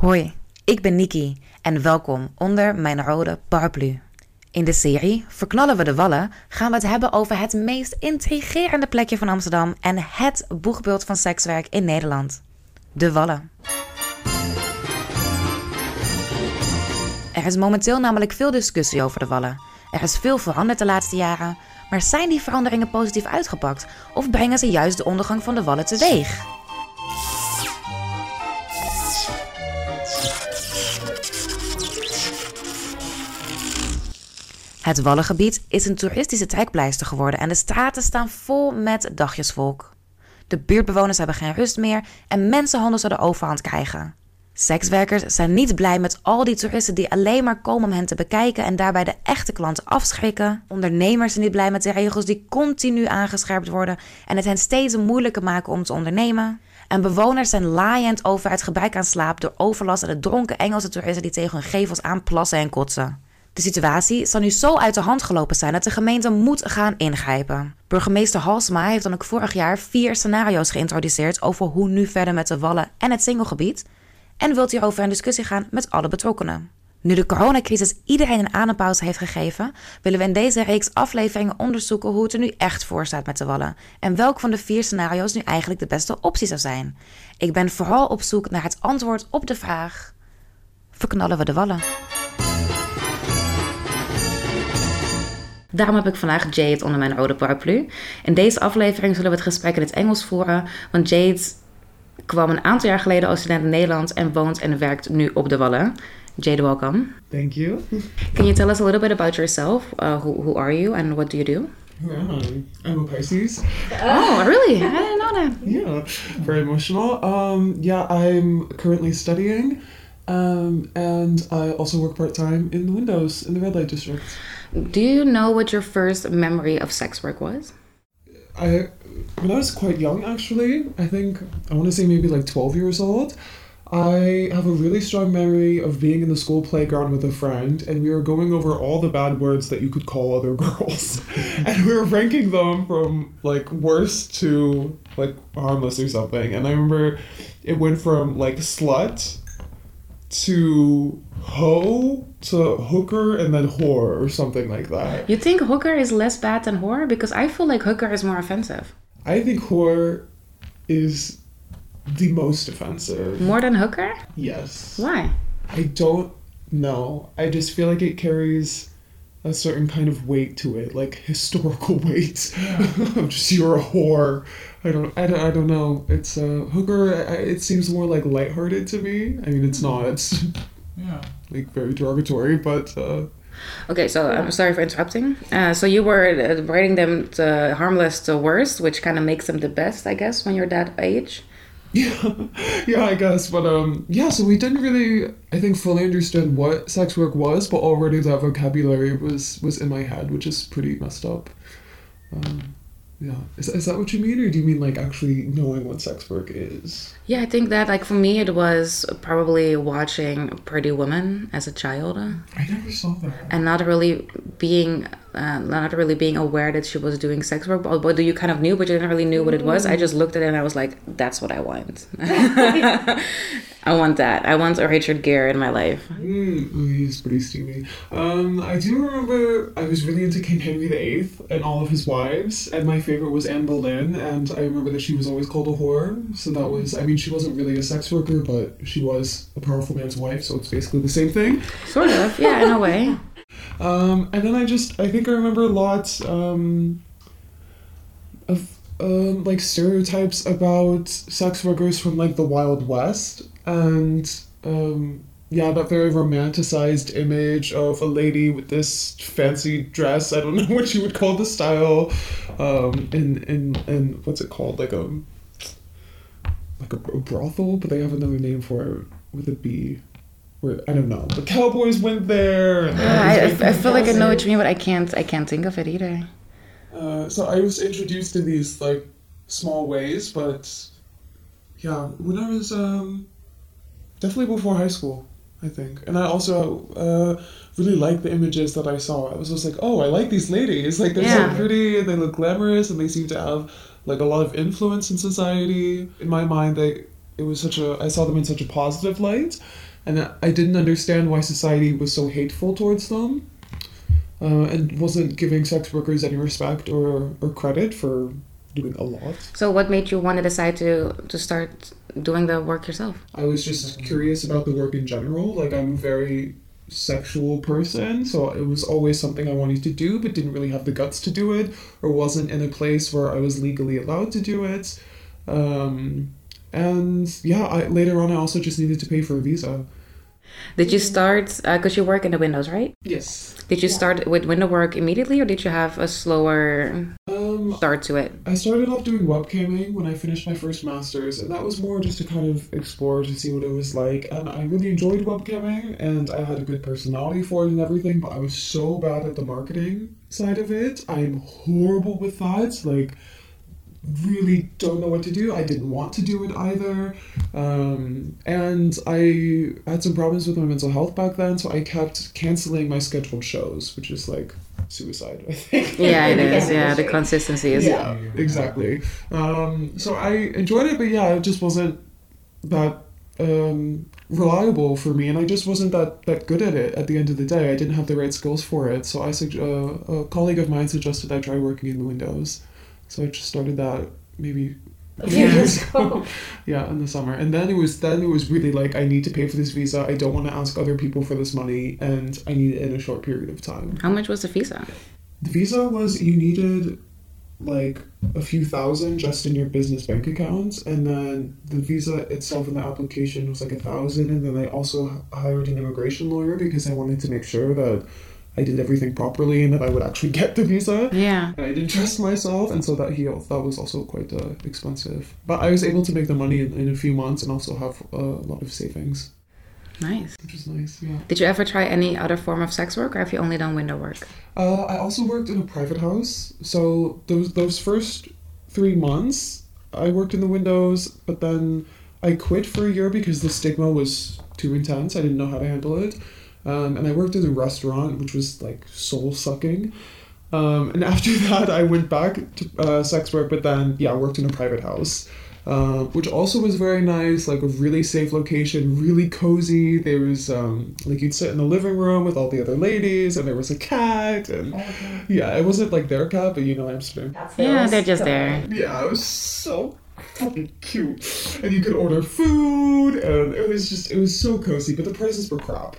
Hoi, ik ben Niki en welkom onder mijn rode paraplu. In de serie Verknallen we de Wallen gaan we het hebben over het meest intrigerende plekje van Amsterdam en het boegbeeld van sekswerk in Nederland: de Wallen. Er is momenteel namelijk veel discussie over de Wallen. Er is veel veranderd de laatste jaren, maar zijn die veranderingen positief uitgepakt of brengen ze juist de ondergang van de Wallen teweeg? Het Wallengebied is een toeristische trekpleister geworden en de straten staan vol met dagjesvolk. De buurtbewoners hebben geen rust meer en mensenhandel zou de overhand krijgen. Sekswerkers zijn niet blij met al die toeristen die alleen maar komen om hen te bekijken en daarbij de echte klanten afschrikken. Ondernemers zijn niet blij met de regels die continu aangescherpt worden en het hen steeds moeilijker maken om te ondernemen. En bewoners zijn laaiend over het gebrek aan slaap door overlast en de dronken Engelse toeristen die tegen hun gevels aanplassen en kotsen. De situatie zal nu zo uit de hand gelopen zijn dat de gemeente moet gaan ingrijpen. Burgemeester Halsma heeft dan ook vorig jaar vier scenario's geïntroduceerd over hoe nu verder met de wallen en het singelgebied en wilt hierover in discussie gaan met alle betrokkenen. Nu de coronacrisis iedereen een adempauze heeft gegeven, willen we in deze reeks afleveringen onderzoeken hoe het er nu echt voor staat met de wallen en welk van de vier scenario's nu eigenlijk de beste optie zou zijn. Ik ben vooral op zoek naar het antwoord op de vraag: verknallen we de wallen? Daarom heb ik vandaag Jade onder mijn oude paraplu. In deze aflevering zullen we het gesprek in het Engels voeren, want Jade kwam een aantal jaar geleden als student in Nederland en woont en werkt nu op de Wallen. Jade, welcome. Thank you. Can you tell us a little bit about yourself? Uh, who, who are you and what do you do? I? I'm a Pisces. Oh, really? I didn't know that. Yeah, very emotional. Um, yeah, I'm currently studying, um, and I also work part time in the windows in the red light district. Do you know what your first memory of sex work was? I when I was quite young, actually, I think I want to say maybe like twelve years old. I have a really strong memory of being in the school playground with a friend, and we were going over all the bad words that you could call other girls, and we were ranking them from like worst to like harmless or something. And I remember it went from like slut to hoe to hooker and then whore or something like that. You think hooker is less bad than whore? Because I feel like hooker is more offensive. I think whore is the most offensive. More than hooker? Yes. Why? I don't know. I just feel like it carries a certain kind of weight to it, like historical weight. just you're a whore. I don't. I don't. I don't know. It's a uh, hooker. I, it seems more like lighthearted to me. I mean, it's not. It's yeah, like very derogatory, but. Uh, Okay, so I'm sorry for interrupting. Uh, so you were uh, rating them to harmless to worst, which kind of makes them the best, I guess, when you're that age. Yeah, yeah, I guess. But um, yeah. So we didn't really, I think, fully understand what sex work was, but already that vocabulary was was in my head, which is pretty messed up. Um, yeah. Is, is that what you mean, or do you mean like actually knowing what sex work is? Yeah, I think that like for me it was probably watching Pretty Woman as a child. I never saw that. And not really being uh, not really being aware that she was doing sex work. But, you kind of knew, but you didn't really knew what it was. I just looked at it and I was like, that's what I want. I want that. I want a Richard Gere in my life. Mm, oh, he's pretty steamy. Um, I do remember I was really into King Henry VIII and all of his wives, and my favorite was Anne Boleyn, and I remember that she was always called a whore. So that was, I mean, she wasn't really a sex worker, but she was a powerful man's wife, so it's basically the same thing. Sort of, yeah, in a way. Um, and then I just, I think I remember lots um, of um, like stereotypes about sex workers from like the Wild West and um, yeah, that very romanticized image of a lady with this fancy dress. I don't know what you would call the style. Um, in in what's it called? Like a like a, a brothel, but they have another name for it with a B. Where I don't know. The cowboys went there. Yeah, I, I, I feel like I know what you mean, but I can't I can't think of it either. Uh, so I was introduced to these like small ways, but yeah, when I was um definitely before high school, I think. And I also uh, really liked the images that I saw. I was just like, oh, I like these ladies. Like they're yeah. so pretty and they look glamorous and they seem to have like a lot of influence in society. In my mind, they it was such a I saw them in such a positive light. And I didn't understand why society was so hateful towards them, uh, and wasn't giving sex workers any respect or or credit for doing a lot. So, what made you want to decide to to start doing the work yourself? I was just curious about the work in general. Like I'm a very sexual person, so it was always something I wanted to do, but didn't really have the guts to do it, or wasn't in a place where I was legally allowed to do it. Um, and yeah, I, later on, I also just needed to pay for a visa. Did you start because uh, you work in the windows, right? Yes. Did you yeah. start with window work immediately, or did you have a slower um, start to it? I started off doing webcamming when I finished my first masters, and that was more just to kind of explore to see what it was like. And I really enjoyed webcamming, and I had a good personality for it and everything. But I was so bad at the marketing side of it. I'm horrible with that. Like really don't know what to do. I didn't want to do it either. Um, and I had some problems with my mental health back then, so I kept canceling my scheduled shows, which is like suicide, I think. Yeah, it is. Yeah, the consistency is. Yeah, exactly. Um, so I enjoyed it, but yeah, it just wasn't that um, reliable for me, and I just wasn't that, that good at it at the end of the day. I didn't have the right skills for it, so I uh, a colleague of mine suggested I try working in the windows. So I just started that maybe a few years ago. yeah, in the summer. And then it was then it was really like I need to pay for this visa. I don't want to ask other people for this money and I need it in a short period of time. How much was the visa? The visa was you needed like a few thousand just in your business bank accounts and then the visa itself in the application was like a thousand and then I also hired an immigration lawyer because I wanted to make sure that I did everything properly and that I would actually get the visa. Yeah. And I didn't trust myself, and so that he that was also quite uh, expensive. But I was able to make the money in, in a few months and also have a lot of savings. Nice. Which is nice, yeah. Did you ever try any other form of sex work, or have you only done window work? Uh, I also worked in a private house. So those those first three months, I worked in the windows, but then I quit for a year because the stigma was too intense. I didn't know how to handle it. Um, and I worked in a restaurant, which was like soul sucking. Um, and after that, I went back to uh, sex work, but then, yeah, I worked in a private house, uh, which also was very nice, like a really safe location, really cozy. There was, um, like, you'd sit in the living room with all the other ladies, and there was a cat, and okay. yeah, it wasn't like their cat, but you know, Amsterdam. Yeah, they're just there. Yeah, it was so fucking cute. And you could order food, and it was just, it was so cozy, but the prices were crap.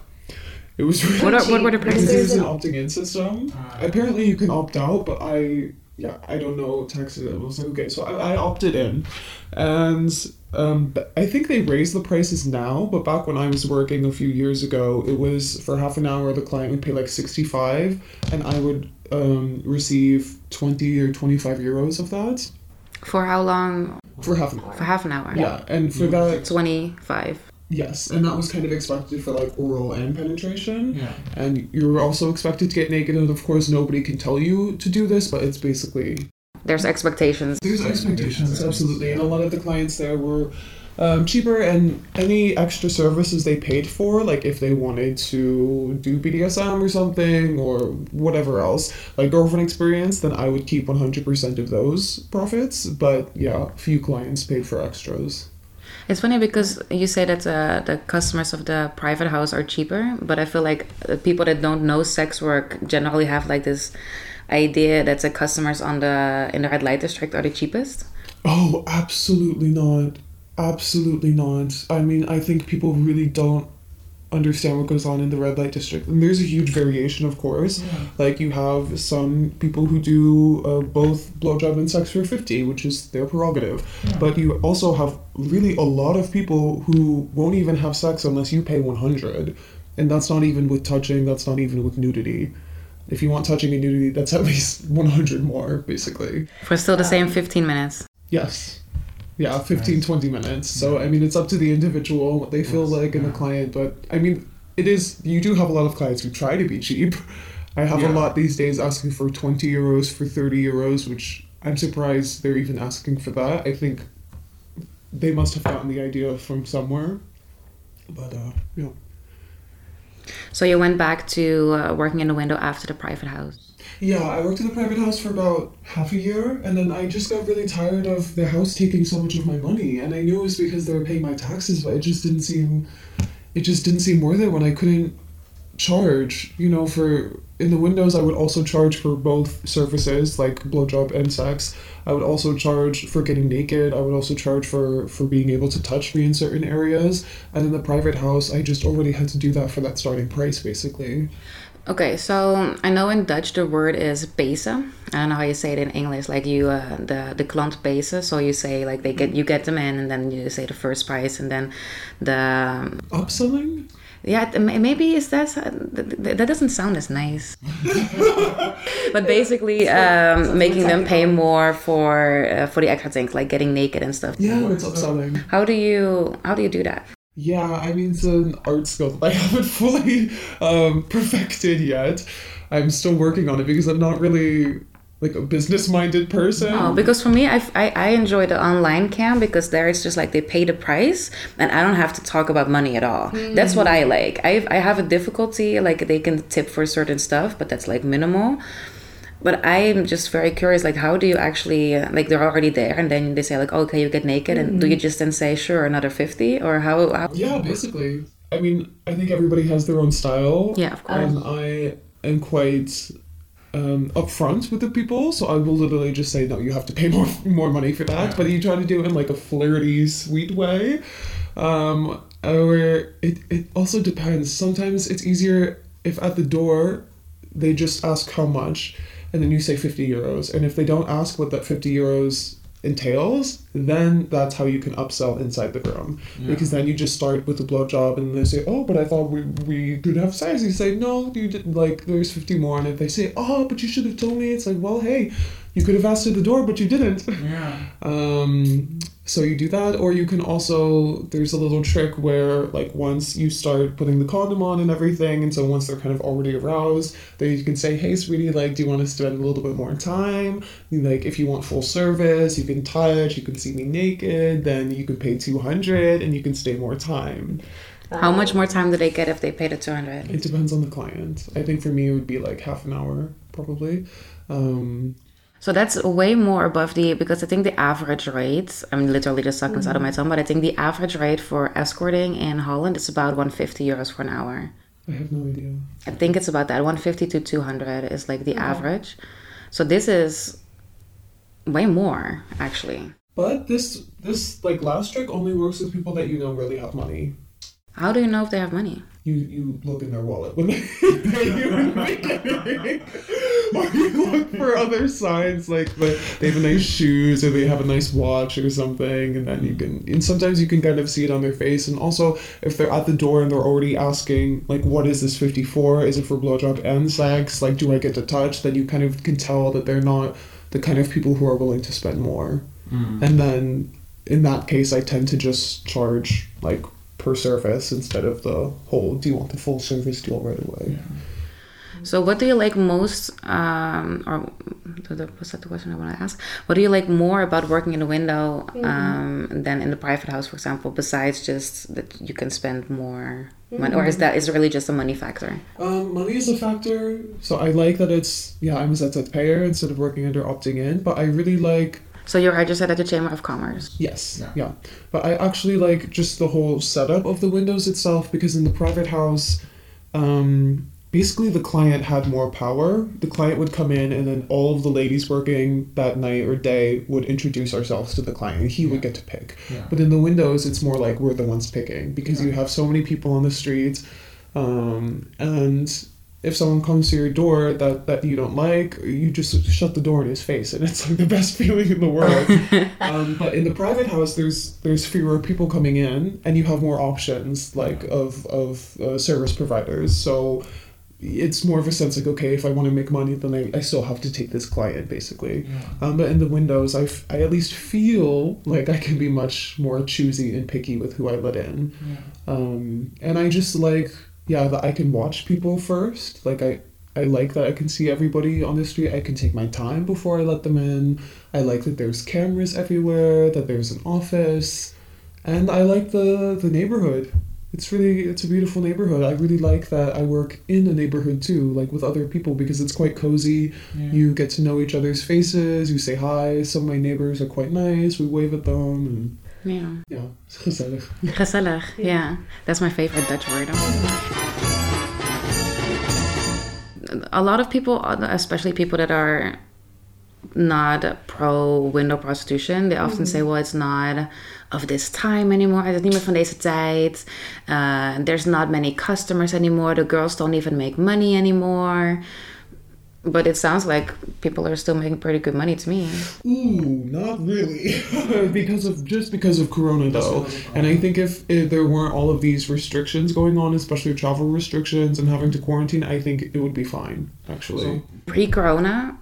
It was really what, are, what were the prices? There's an opting in system. Uh, Apparently, you can opt out, but I yeah I don't know taxes. I was like okay, so I, I opted in, and um, I think they raised the prices now. But back when I was working a few years ago, it was for half an hour the client would pay like sixty five, and I would um, receive twenty or twenty five euros of that. For how long? For half an hour. For half an hour. Yeah, and for that twenty five. Yes, and that was kind of expected for like oral and penetration. Yeah. And you're also expected to get naked, and of course, nobody can tell you to do this, but it's basically. There's expectations. There's expectations, absolutely. And a lot of the clients there were um, cheaper, and any extra services they paid for, like if they wanted to do BDSM or something, or whatever else, like girlfriend experience, then I would keep 100% of those profits. But yeah, few clients paid for extras. It's funny because you say that uh, the customers of the private house are cheaper, but I feel like people that don't know sex work generally have like this idea that the customers on the in the red light district are the cheapest. Oh, absolutely not. Absolutely not. I mean, I think people really don't understand what goes on in the red light district. And there's a huge variation, of course. Yeah. Like you have some people who do uh, both blowjob and sex for 50, which is their prerogative. Yeah. But you also have really a lot of people who won't even have sex unless you pay 100. And that's not even with touching, that's not even with nudity. If you want touching and nudity, that's at least 100 more, basically. For still the same 15 minutes. Yes yeah 15 nice. 20 minutes. So i mean it's up to the individual what they feel like and the client but i mean it is you do have a lot of clients who try to be cheap. I have yeah. a lot these days asking for 20 euros for 30 euros which i'm surprised they're even asking for that. I think they must have gotten the idea from somewhere but uh yeah. So you went back to uh, working in the window after the private house yeah, I worked in a private house for about half a year, and then I just got really tired of the house taking so much of my money. And I knew it was because they were paying my taxes, but it just didn't seem it just didn't seem worth it when I couldn't charge. You know, for in the windows, I would also charge for both services like blowjob and sex. I would also charge for getting naked. I would also charge for for being able to touch me in certain areas. And in the private house, I just already had to do that for that starting price, basically. Okay, so I know in Dutch the word is pesa. I don't know how you say it in English. Like you, uh, the the klant pesa. So you say like they get you get them in, and then you say the first price, and then the Upselling? yeah maybe is that th- th- that doesn't sound as nice. but basically, um, making them pay more for uh, for the extra things like getting naked and stuff. Yeah, it's upselling. How do you how do you do that? Yeah, I mean, it's an art skill that I haven't fully um, perfected yet. I'm still working on it because I'm not really like a business minded person. Oh, because for me, I, I, I enjoy the online cam because there it's just like they pay the price and I don't have to talk about money at all. That's what I like. I, I have a difficulty, like they can tip for certain stuff, but that's like minimal. But I'm just very curious, like, how do you actually, like, they're already there and then they say, like, okay, you get naked. And do you just then say, sure, another 50? Or how? how Yeah, basically. I mean, I think everybody has their own style. Yeah, of course. And I am quite um, upfront with the people, so I will literally just say, no, you have to pay more more money for that. But you try to do it in like a flirty, sweet way. Um, or it, it also depends. Sometimes it's easier if at the door they just ask how much and then you say 50 euros. And if they don't ask what that 50 euros entails, then that's how you can upsell inside the room. Because then you just start with the blowjob and they say, oh, but I thought we, we could have sex. You say, no, you didn't. Like, there's 50 more. And if they say, oh, but you should have told me, it's like, well, hey, you could have asked at the door, but you didn't. Yeah. Um, so you do that, or you can also there's a little trick where like once you start putting the condom on and everything, and so once they're kind of already aroused, then you can say, "Hey, sweetie, like, do you want to spend a little bit more time? Like, if you want full service, you can touch, you can see me naked, then you can pay two hundred, and you can stay more time." how much more time do they get if they pay the 200? It depends on the client. I think for me it would be like half an hour probably. Um, So that's way more above the because I think the average rate. I'm literally just sucking this out of my mm-hmm. tongue, but I think the average rate for escorting in Holland is about 150 euros for an hour. I have no idea. I think it's about that 150 to 200 is like the average. So this is way more actually. But this this like last trick only works with people that you know really have money. How do you know if they have money? You you look in their wallet when they pay you in the or you look for other signs like the, they have nice shoes or they have a nice watch or something, and then you can and sometimes you can kind of see it on their face. And also if they're at the door and they're already asking like, "What is this 54? Is it for blowjob and sex? Like, do I get to touch?" Then you kind of can tell that they're not the kind of people who are willing to spend more. Hmm. And then in that case, I tend to just charge like per service instead of the whole do you want the full service deal right away. So what do you like most, um, or th- th- was that the question I want to ask? What do you like more about working in a window um, than in the private house, for example? Besides just that you can spend more money, or is that is it really just a money factor? Um, money is a factor, so I like that it's yeah I'm a ZZP'er instead of working under opting in, but I really like So you're registered at the Chamber of Commerce. Yes, Yeah. yeah. But I actually like just the whole setup of the windows itself because in the private house, um, basically the client had more power. The client would come in and then all of the ladies working that night or day would introduce ourselves to the client and he would get to pick. Yeah. But in the windows, it's more like we're the ones picking because you have so many people on the streets. Um, and if someone comes to your door that, that you don't like, you just shut the door in his face, and it's like the best feeling in the world. um, but in the private house, there's there's fewer people coming in, and you have more options like of of uh, service providers. So it's more of a sense like okay, if I want to make money, then I, I still have to take this client basically. Um, but in the windows, I, f- I at least feel like I can be much more choosy and picky with who I let in. Um, and I just like, yeah, that I can watch people first. Like, I, I like that I can see everybody on the street. I can take my time before I let them in. I like that there's cameras everywhere, that there's an office. And I like the, the neighborhood. It's really, it's a beautiful neighborhood. I really like that I work in a neighborhood too, like with other people, because it's quite cozy. You get to know each other's faces, you say hi. Some of my neighbors are quite nice, we wave at them. And Yeah. Ja, gezellig. Gezellig, yeah. That's my favorite Dutch word. A lot of people, especially people that are not pro window prostitution. They often say, well, it's not of this time anymore. Het is niet meer van deze tijd. Uh, there's not many customers anymore. The girls don't even make money anymore. But it sounds like people are still making pretty good money to me. Ooh, not really. because of just because of Corona though. And I think if, if there weren't all of these restrictions going on, especially travel restrictions and having to quarantine, I think it would be fine, actually. Pre-corona,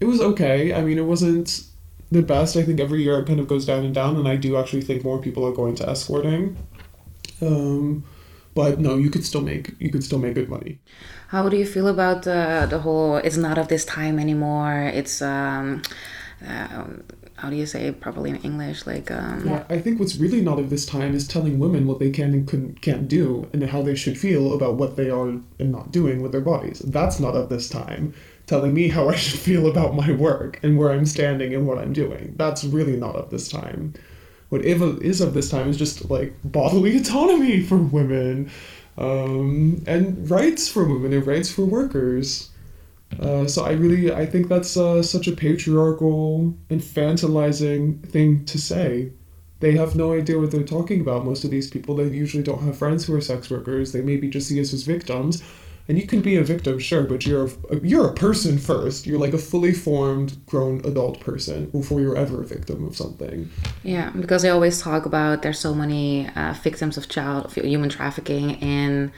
it was okay. I mean, it wasn't the best. I think every year it kind of goes down and down, and I do actually think more people are going to escorting. Um, but no, you could still make you could still make good money. How do you feel about uh, the whole? It's not of this time anymore. It's um, uh, how do you say it properly in English? Like um, yeah, I think what's really not of this time is telling women what they can and couldn't, can't do, and how they should feel about what they are and not doing with their bodies. That's not of this time telling me how I should feel about my work and where I'm standing and what I'm doing. That's really not of this time. What is of this time is just like bodily autonomy for women, um, and rights for women and rights for workers. Uh, so I really I think that's uh, such a patriarchal, infantilizing thing to say. They have no idea what they're talking about. Most of these people, they usually don't have friends who are sex workers. They maybe just see us as victims, and you can be a victim sure but you're a, you're a person first. You're like a fully formed grown adult person before you're ever a victim of something. Yeah because they always talk about there's so many uh, victims of child of human trafficking in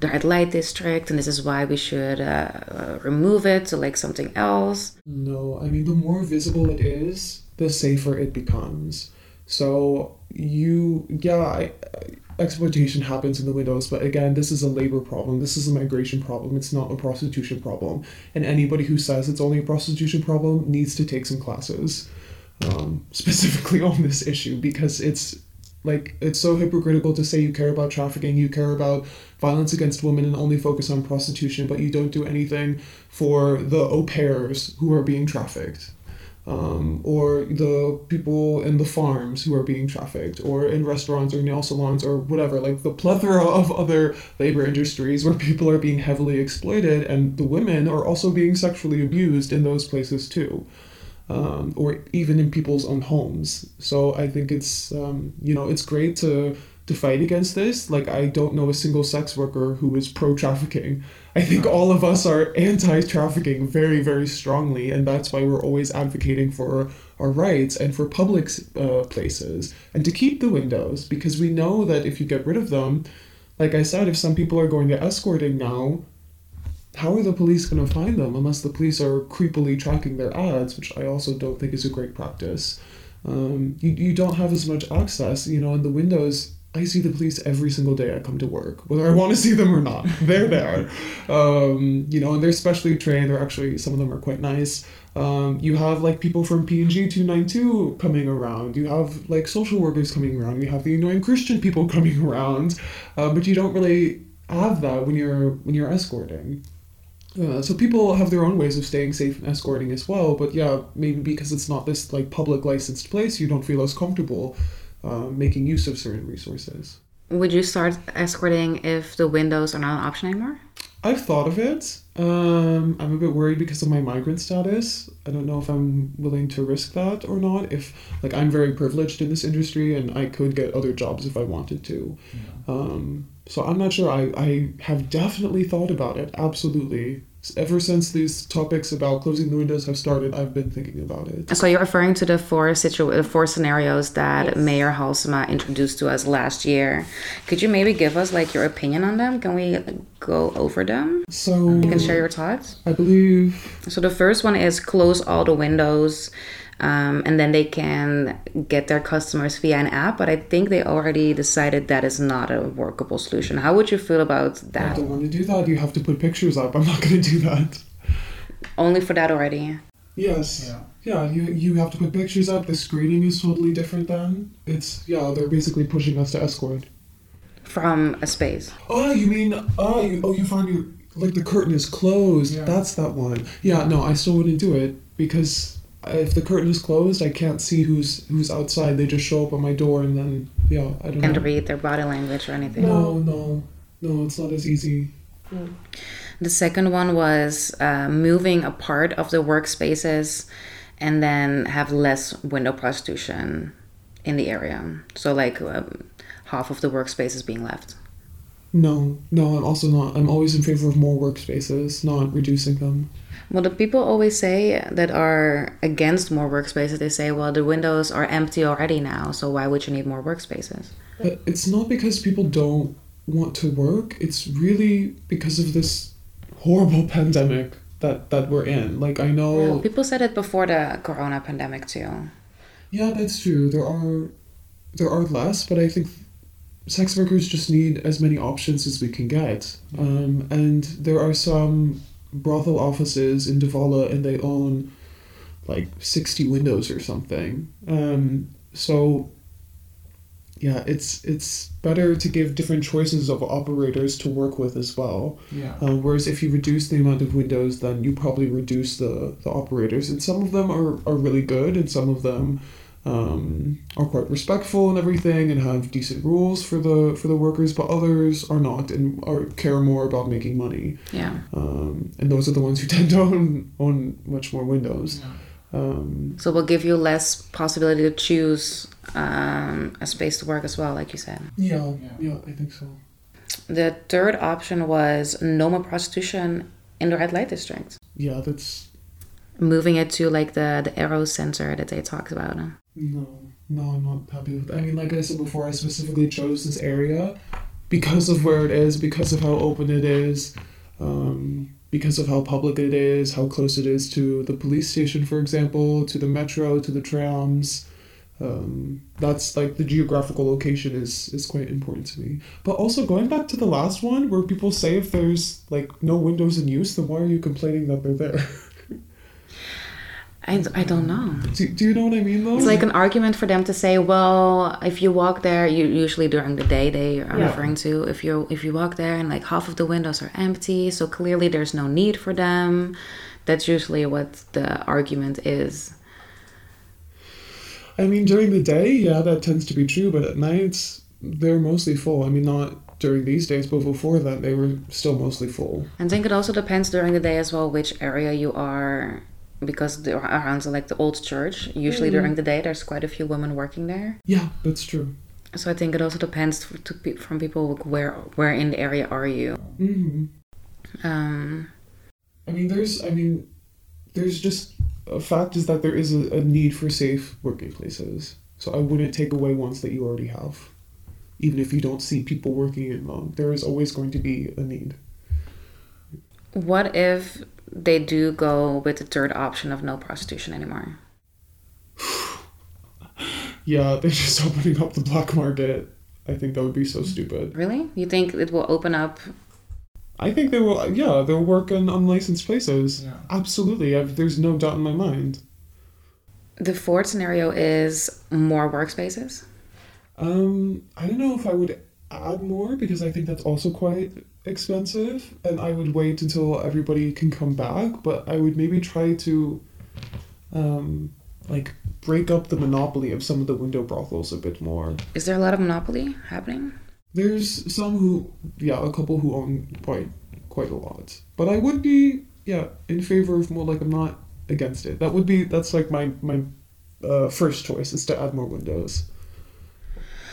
the red light district and this is why we should uh, uh, remove it to like something else. No i mean the more visible it is the safer it becomes. So you yeah I, exploitation happens in the windows, but again, this is a labor problem. This is a migration problem. It's not a prostitution problem. And anybody who says it's only a prostitution problem needs to take some classes um, specifically on this issue because it's like it's so hypocritical to say you care about trafficking, you care about violence against women, and only focus on prostitution, but you don't do anything for the au pairs who are being trafficked um, or the people in the farms who are being trafficked, or in restaurants or nail salons or whatever, like the plethora of other labor industries where people are being heavily exploited, and the women are also being sexually abused in those places too. Um, or even in people's own homes. So I think it's um, you know it's great to to fight against this. Like I don't know a single sex worker who is pro trafficking. I think all of us are anti trafficking very, very strongly, and that's why we're always advocating for our rights and for public uh, places and to keep the windows because we know that if you get rid of them, like I said, if some people are going to escorting now, how are the police going to find them unless the police are creepily tracking their ads, which I also don't think is a great practice. Um, you, you don't have as much access, you know, and the windows I see the police every single day I come to work, whether I want to see them or not. They're there. Um, you know, and they're specially trained. They're actually, some of them are quite nice. Um, you have like people from P&G 292 coming around. You have like social workers coming around. You have the annoying Christian people coming around. Uh, but you don't really have that when you're when you're escorting. Uh, so people have their own ways of staying safe and escorting as well. But yeah, maybe because it's not this like public licensed place, you don't feel as comfortable uh, making use of certain resources. Would you start escorting if the windows are not an option anymore? I've thought of it. Um, I'm a bit worried because of my migrant status. I don't know if I'm willing to risk that or not. If like I'm very privileged in this industry and I could get other jobs if I wanted to. Yeah. Um, so I'm not sure. I, I have definitely thought about it. Absolutely ever since these topics about closing the windows have started, I've been thinking about it. So you're referring to the four situ- four scenarios that yes. Mayor Halsema introduced to us last year. Could you maybe give us like your opinion on them? Can we go over them? So you can share your thoughts. I believe. So the first one is close all the windows um, and then they can get their customers via an app. But I think they already decided that is not a workable solution. How would you feel about that? I don't want to do that. You have to put pictures up. I'm not going to do that. Only for that already. Yes. Yeah. Yeah, you, you have to put pictures up. The screening is totally different then. It's, yeah, they're basically pushing us to escort. From a space. Oh, you mean, oh, you, oh, you find your, like the curtain is closed. Yeah. That's that one. Yeah, no, I still wouldn't do it because if the curtain is closed, I can't see who's who's outside. They just show up on my door, and then yeah, I don't Can't know. read their body language or anything. No, no, no. It's not as easy. The second one was uh, moving a part of the workspaces and then have less window prostitution in the area. So, like um, half of the workspaces being left. No, no. I'm also not. I'm always in favor of more workspaces, not reducing them. Well, the people always say that are against more workspaces, they say, well, the windows are empty already now, so why would you need more workspaces? But it's not because people don't want to work. It's really because of this horrible pandemic that that we're in. Like I know. People said it before the corona pandemic, too. Yeah, that's true. There are there are less, but I think sex workers just need as many options as we can get. Um, and there are some brothel offices in de Wallen, and they own like sixty windows or something. Um, so yeah, it's it's better to give different choices of operators to work with as well. Yeah. Um, whereas if you reduce the amount of windows, then you probably reduce the, the operators. And some of them are, are really good, and some of them um, are quite respectful and everything, and have decent rules for the for the workers. But others are not, and are care more about making money. Yeah. Um, and those are the ones who tend to own own much more windows. Yeah. Um, So we'll give you less possibility to choose um, a space to work as well, like you said. yeah, Yeah. yeah, I think so. The third option was no more prostitution in the red light district. Yeah, that's Moving it to like the, the arrow center that they talked about. No, no, I'm not happy with. I mean, like I said before, I specifically chose this area because of where it is, because of how open it is, um, because of how public it is, how close it is to the police station, for example, to the metro, to the trams. Um, that's like the geographical location is is quite important to me. But also going back to the last one, where people say if there's like no windows in use, then why are you complaining that they're there? I, I don't know. do, do you know what I mean though? It's like an argument for them to say, well, if you walk there, you usually during the day they are Yeah. referring to. If you if you walk there and like half of the windows are empty, so clearly there's no need for them. That's usually what the argument is. I mean, during the day, yeah, that tends to be true, but at nights, they're mostly full. I mean, not during these days, but before that, they were still mostly full. I think it also depends during the day as well which area you are, because the, around like the old church, usually during the day there's quite a few women working there. Yeah, that's true. So I think it also depends to, from people like, where where in the area are you. hmm Um, I mean, there's, I mean, there's just a fact is that there is a, a need for safe working places. So I wouldn't take away ones that you already have. Even if you don't see people working in them, there is always going to be a need. what if they do go with the third option of no prostitution anymore? Yeah, they're just opening up the black market. I think that would be so stupid. Really? You think it will open up? I think they will. Yeah, they'll work in unlicensed places. Yeah. Absolutely. I've, there's no doubt in my mind. The fourth scenario is more workspaces. Um, I don't know if I would add more because I think that's also quite expensive, and I would wait until everybody can come back. But I would maybe try to, um, like break up the monopoly of some of the window brothels a bit more. Is there a lot of monopoly happening? There's some who, yeah, a couple who own quite quite a lot. But I would be, yeah, in favor of more. Like I'm not against it. That would be that's like my my uh, first choice is to add more windows.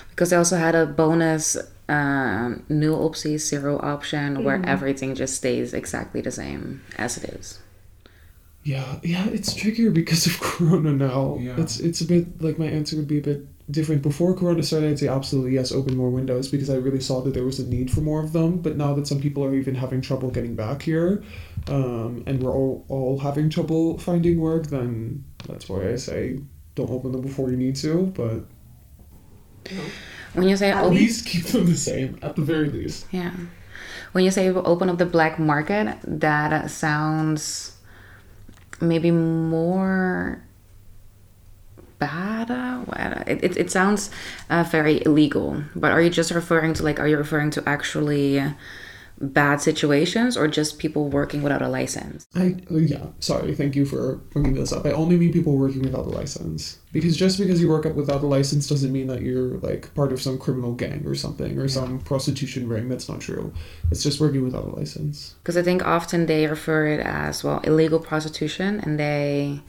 Because I also had a bonus um, new optie zero option where everything just stays exactly the same as it is. Yeah, yeah, it's trickier because of Corona now. Yeah. It's it's a bit like my answer would be a bit different. Before Corona started, I'd say absolutely yes, open more windows because I really saw that there was a need for more of them. But now that some people are even having trouble getting back here, um, and we're all all having trouble finding work, then that's why I say don't open them before you need to. But When you say at open, least keep them the same at the very least. yeah, when you say open up the black market, that sounds maybe more bad. uh, It, it, it sounds uh, very illegal. But are you just referring to like? Are you referring to actually bad situations or just people working without a license? I yeah, sorry. Thank you for bringing this up. I only mean people working without a license because just because you work up without a license doesn't mean that you're like part of some criminal gang or something or some prostitution ring. That's not true. It's just working without a license. Because I think often they refer it as well illegal prostitution, and they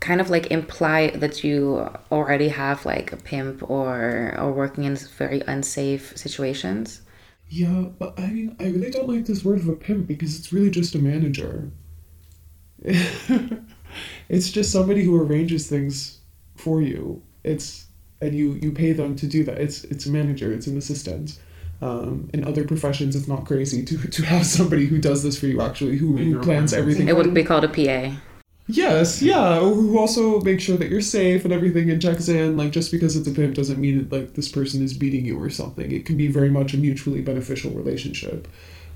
kind of like imply that you already have like a pimp or or working in very unsafe situations. Yeah, but I mean, I really don't like this word of a pimp because it's really just a manager. it's just somebody who arranges things for you. It's and you you pay them to do that. It's it's a manager. It's an assistant. Um, in other professions, it's not crazy to to have somebody who does this for you actually, who, who plans everything. It wouldn't be called a PA. Yes, yeah. Who also make sure that you're safe and everything and checks in. Like just because it's a pimp doesn't mean that like this person is beating you or something. It can be very much a mutually beneficial relationship.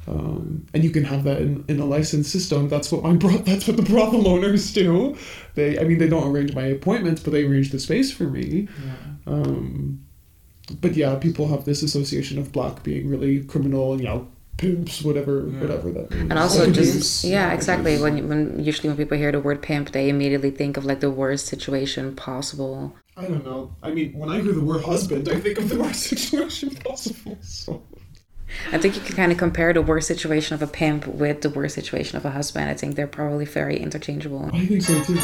Um, and you can have that in, in a licensed system. That's what my bro- that's what the brothel owners do. They I mean they don't arrange my appointments, but they arrange the space for me. Yeah. Um, but yeah, people have this association of black being really criminal and you know pimps, whatever Yeah. whatever that means. And also Abuse. just yeah, exactly. When when usually when people hear the word pimp, they immediately think of like the worst situation possible. I don't know. I mean, when I hear the word husband, I think of the worst situation possible. So. I think you can kind of compare the worst situation of a pimp with the worst situation of a husband. I think they're probably very interchangeable. I think so too.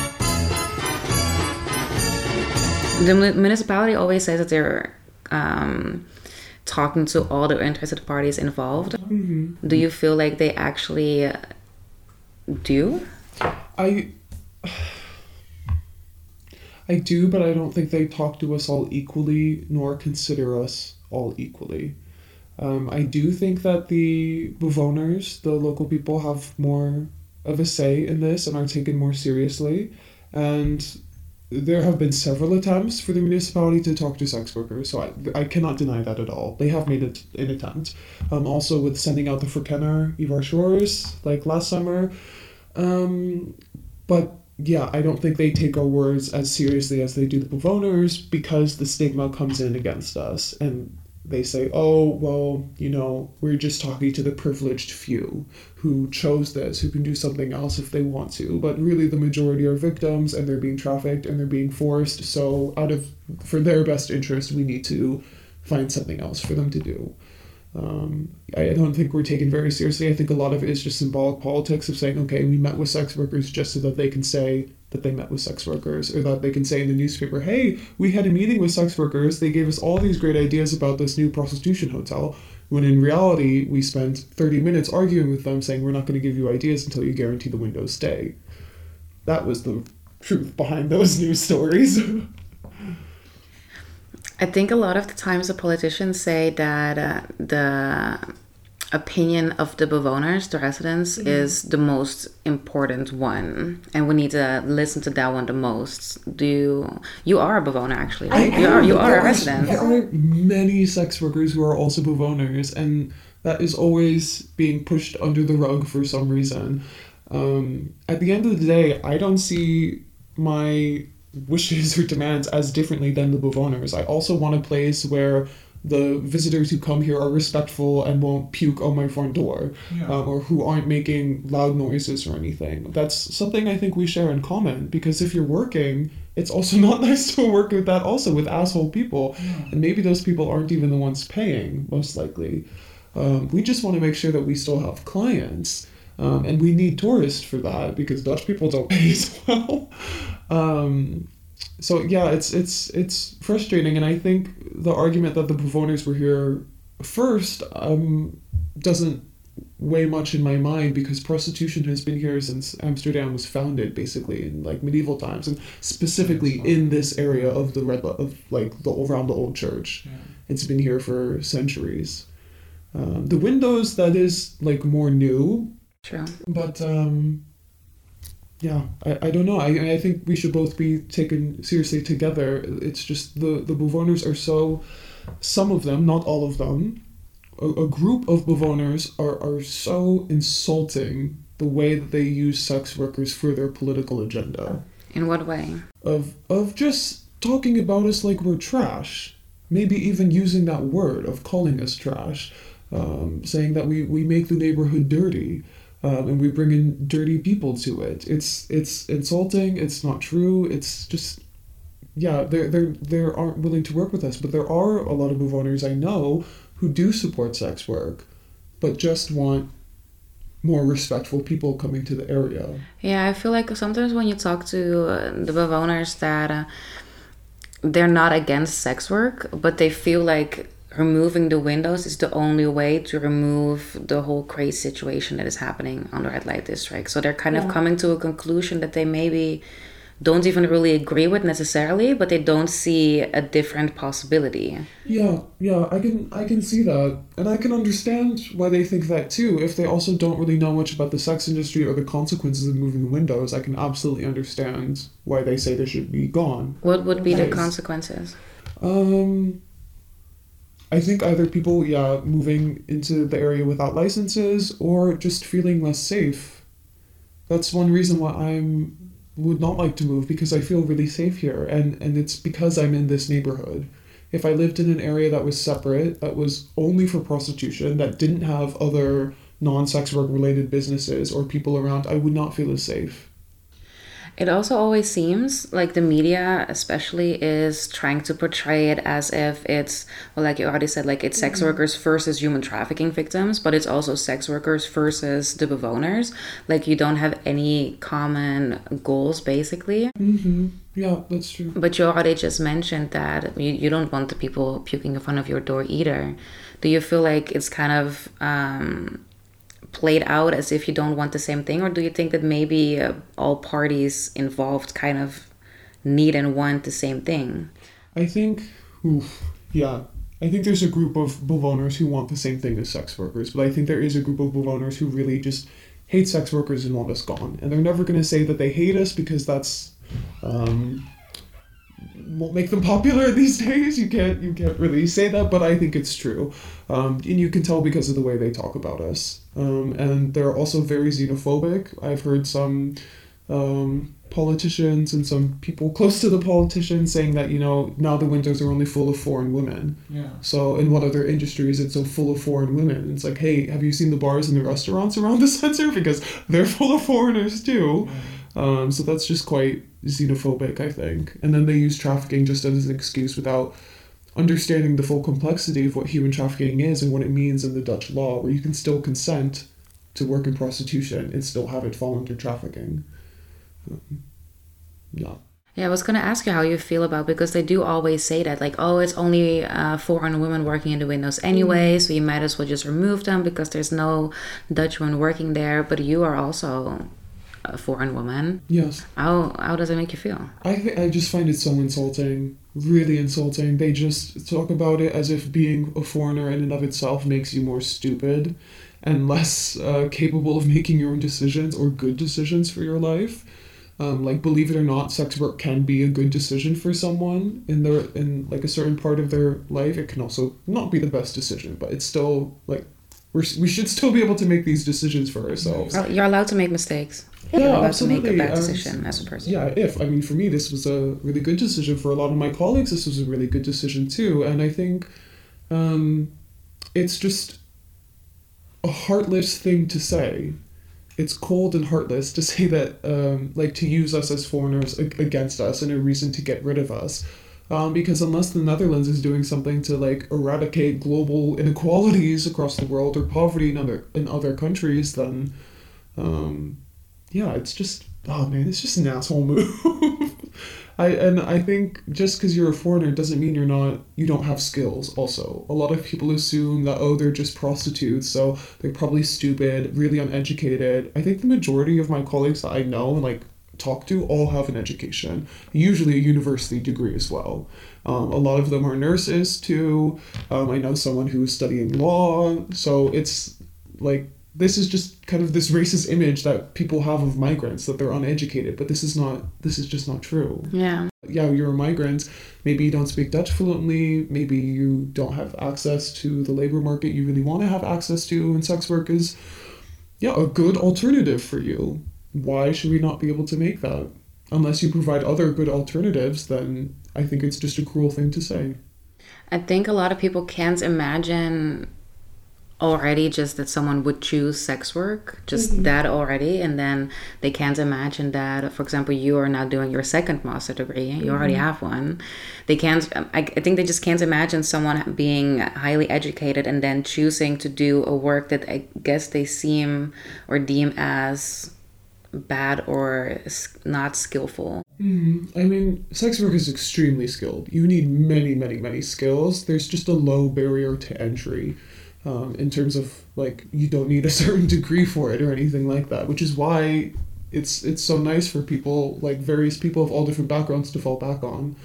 The municipality always says that they're um, talking to all the interested parties involved. Mm-hmm. Do you feel like they actually uh, do? I I do, but I don't think they talk to us all equally, nor consider us all equally. Um, I do think that the bewoners, the local people, have more of a say in this and are taken more seriously. And there have been several attempts for the municipality to talk to sex workers, so I, I cannot deny that at all. They have made it an attempt. Um, also, with sending out the Forkenner Ivar Shores, like last summer. Um, but yeah, I don't think they take our words as seriously as they do the bewoners because the stigma comes in against us and they say, oh, well, you know, we're just talking to the privileged few who chose this, who can do something else if they want to. But really, the majority are victims and they're being trafficked and they're being forced. So, out of, for their best interest, we need to find something else for them to do. Um, I don't think we're taken very seriously. I think a lot of it is just symbolic politics of saying, okay, we met with sex workers just so that they can say that they met with sex workers, or that they can say in the newspaper, hey, we had a meeting with sex workers. They gave us all these great ideas about this new prostitution hotel. When in reality, we spent 30 minutes arguing with them saying, we're not going to give you ideas until you guarantee the windows stay. That was the truth behind those news stories. I think a lot of the times the politicians say that uh, the opinion of the bewoners, the residents, is the most important one, and we need to listen to that one the most. Do you? You are a bewoner, actually, right? you are. You are a resident. There are many sex workers who are also bewoners, and that is always being pushed under the rug for some reason. Um, at the end of the day, I don't see my wishes or demands as differently than the bewoners. I also want a place where the visitors who come here are respectful and won't puke on my front door, Yeah. um, or who aren't making loud noises or anything. That's something I think we share in common because if you're working, it's also not nice to work with that also with asshole people, and maybe those people aren't even the ones paying most likely. Um, we just want to make sure that we still have clients. Um, and we need tourists for that because Dutch people don't pay as well. Um, so yeah, it's it's it's frustrating, and I think the argument that the bewoners were here first um, doesn't weigh much in my mind because prostitution has been here since Amsterdam was founded, basically in like medieval times, and specifically in this area of the red of like the around the old church. Yeah. It's been here for centuries. Um, the windows that is like more new, True. but um, yeah, I, I don't know. I, I think we should both be taken seriously together. It's just the the bewoners are so, some of them, not all of them, a, a group of bewoners are are so insulting the way that they use sex workers for their political agenda In what way? of of just talking about us like we're trash. Maybe even using that word of calling us trash. um, saying that we, we make the neighborhood dirty. Um, and we bring in dirty people to it. It's it's insulting. It's not true. It's just yeah, they they they aren't willing to work with us. But there are a lot of bewoners I know who do support sex work, but just want more respectful people coming to the area. Yeah, I feel like sometimes when you talk to uh, the bewoners that uh, they're not against sex work, but they feel like removing the windows is the only way to remove the whole crazy situation that is happening on the red light district. So they're kind yeah. of coming to a conclusion that they maybe don't even really agree with necessarily, but they don't see a different possibility. Yeah, yeah, I can I can see that. And I can understand why they think that too. If they also don't really know much about the sex industry or the consequences of moving the windows, I can absolutely understand why they say they should be gone. What would be the consequences? Um I think either people, yeah, moving into the area without licenses or just feeling less safe. That's one reason why I'm would not like to move because I feel really safe here and and it's because I'm in this neighborhood. If I lived in an area that was separate, that was only for prostitution, that didn't have other non-sex work related businesses or people around, I would not feel as safe. It also always seems like the media, especially, is trying to portray it as if it's, well, like you already said, like it's sex mm-hmm. workers versus human trafficking victims, but it's also sex workers versus the bewoners. Like you don't have any common goals, basically. Mm-hmm. Yeah, that's true. But you already just mentioned that you, you don't want the people puking in front of your door either. Do you feel like it's kind of um, played out as if you don't want the same thing? Or do you think that maybe uh, all parties involved kind of need and want the same thing? I think oof, yeah. I think there's a group of bewoners who want the same thing as sex workers but i think there is a group of bewoners who really just hate sex workers and want us gone. And they're never going to say that they hate us because that's um, won't make them popular these days. You can't you can't really say that, but I think it's true, um, and you can tell because of the way they talk about us. Um, and they're also very xenophobic. I've heard some um, politicians and some people close to the politicians saying that you know now the windows are only full of foreign women. Yeah. So in what other industries it's so full of foreign women? It's like, hey, have you seen the bars and the restaurants around the center because they're full of foreigners too. Um, so that's just quite xenophobic, I think. And then they use trafficking just as an excuse without understanding the full complexity of what human trafficking is and what it means in the Dutch law, where you can still consent to work in prostitution and still have it fall under trafficking. Um, yeah. Yeah, I was gonna ask you how you feel about because they do always say that like, oh, it's only uh, foreign women working in the windows anyway, so you might as well just remove them because there's no Dutch women working there. But you are also a foreign woman. Yes. How how does it make you feel? I th- I just find it so insulting, really insulting. They just talk about it as if being a foreigner in and of itself makes you more stupid and less uh, capable of making your own decisions or good decisions for your life. Um, like believe it or not, sex work can be a good decision for someone in their in like a certain part of their life. It can also not be the best decision, but it's still like we're, we should still be able to make these decisions for ourselves. You're allowed to make mistakes. Yeah, You're allowed absolutely. to make a bad decision as a person. Yeah, if I mean for me this was a really good decision. For a lot of my colleagues, this was a really good decision too. And I think um, it's just a heartless thing to say. It's cold and heartless to say that, um, like, to use us as foreigners against us and a reason to get rid of us um, because unless the Netherlands is doing something to like eradicate global inequalities across the world or poverty in other in other countries, then um, yeah, it's just oh man, it's just an asshole move. I and I think just because you're a foreigner doesn't mean you're not you don't have skills. Also, a lot of people assume that oh they're just prostitutes, so they're probably stupid, really uneducated. I think the majority of my colleagues that I know like talk to all have an education, usually a university degree as well. Um, a lot of them are nurses too. Um, I know someone who is studying law. So it's like this is just kind of this racist image that people have of migrants that they're uneducated, but this is not. This is just not true. Yeah. Yeah, you're a migrant. Maybe you don't speak Dutch fluently. Maybe you don't have access to the labor market you really want to have access to, and sex work is, yeah, a good alternative for you why should we not be able to make that? Unless you provide other good alternatives, then I think it's just a cruel thing to say. I think a lot of people can't imagine already just that someone would choose sex work just Mm-hmm. that already and then they can't imagine that for example you are now doing your second master degree you already Mm-hmm. have one they can't I, I think they just can't imagine someone being highly educated and then choosing to do a work that i guess they seem or deem as bad or not skillful I mean, sex work is extremely skilled. You need many, many, many skills. There's just a low barrier to entry um, in terms of like you don't need a certain degree for it or anything like that, which is why it's it's so nice for people like various people of all different backgrounds to fall back on.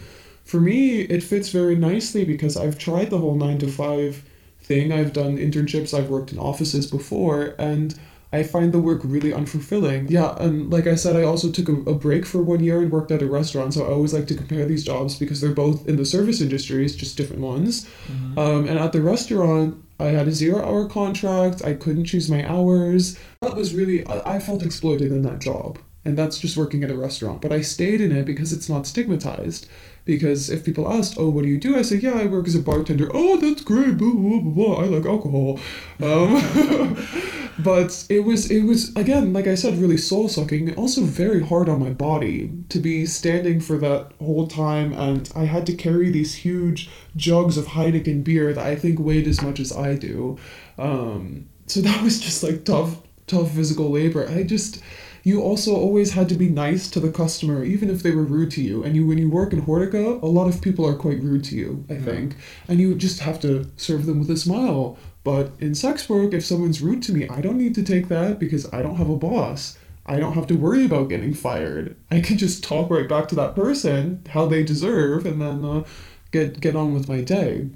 For me, it fits very nicely because I've tried the whole nine to five thing. I've done internships. I've worked in offices before, and I find the work really unfulfilling. Yeah, and like I said, I also took a, a break for one year and worked at a restaurant. So I always like to compare these jobs because they're both in the service industries, just different ones. Um, and at the restaurant, I had a zero hour contract. I couldn't choose my hours. That was really, I, I felt exploited in that job. And that's just working at a restaurant. But I stayed in it because it's not stigmatized. Because if people asked, oh, what do you do? I say, yeah, I work as a bartender. Oh, that's great. Blah, blah, blah. I like alcohol. Um, but it was, it was, again, like I said, really soul sucking. Also very hard on my body to be standing for that whole time. And I had to carry these huge jugs of Heineken beer that I think weighed as much as I do. Um, so that was just like tough, tough physical labor. I just, you also always had to be nice to the customer, even if they were rude to you. And you, when you work in horeca, a lot of people are quite rude to you, I think. And you just have to serve them with a smile. But in sex work, if someone's rude to me, I don't need to take that because I don't have a boss. I don't have to worry about getting fired. I can just talk right back to that person how they deserve, and then uh, get get on with my day.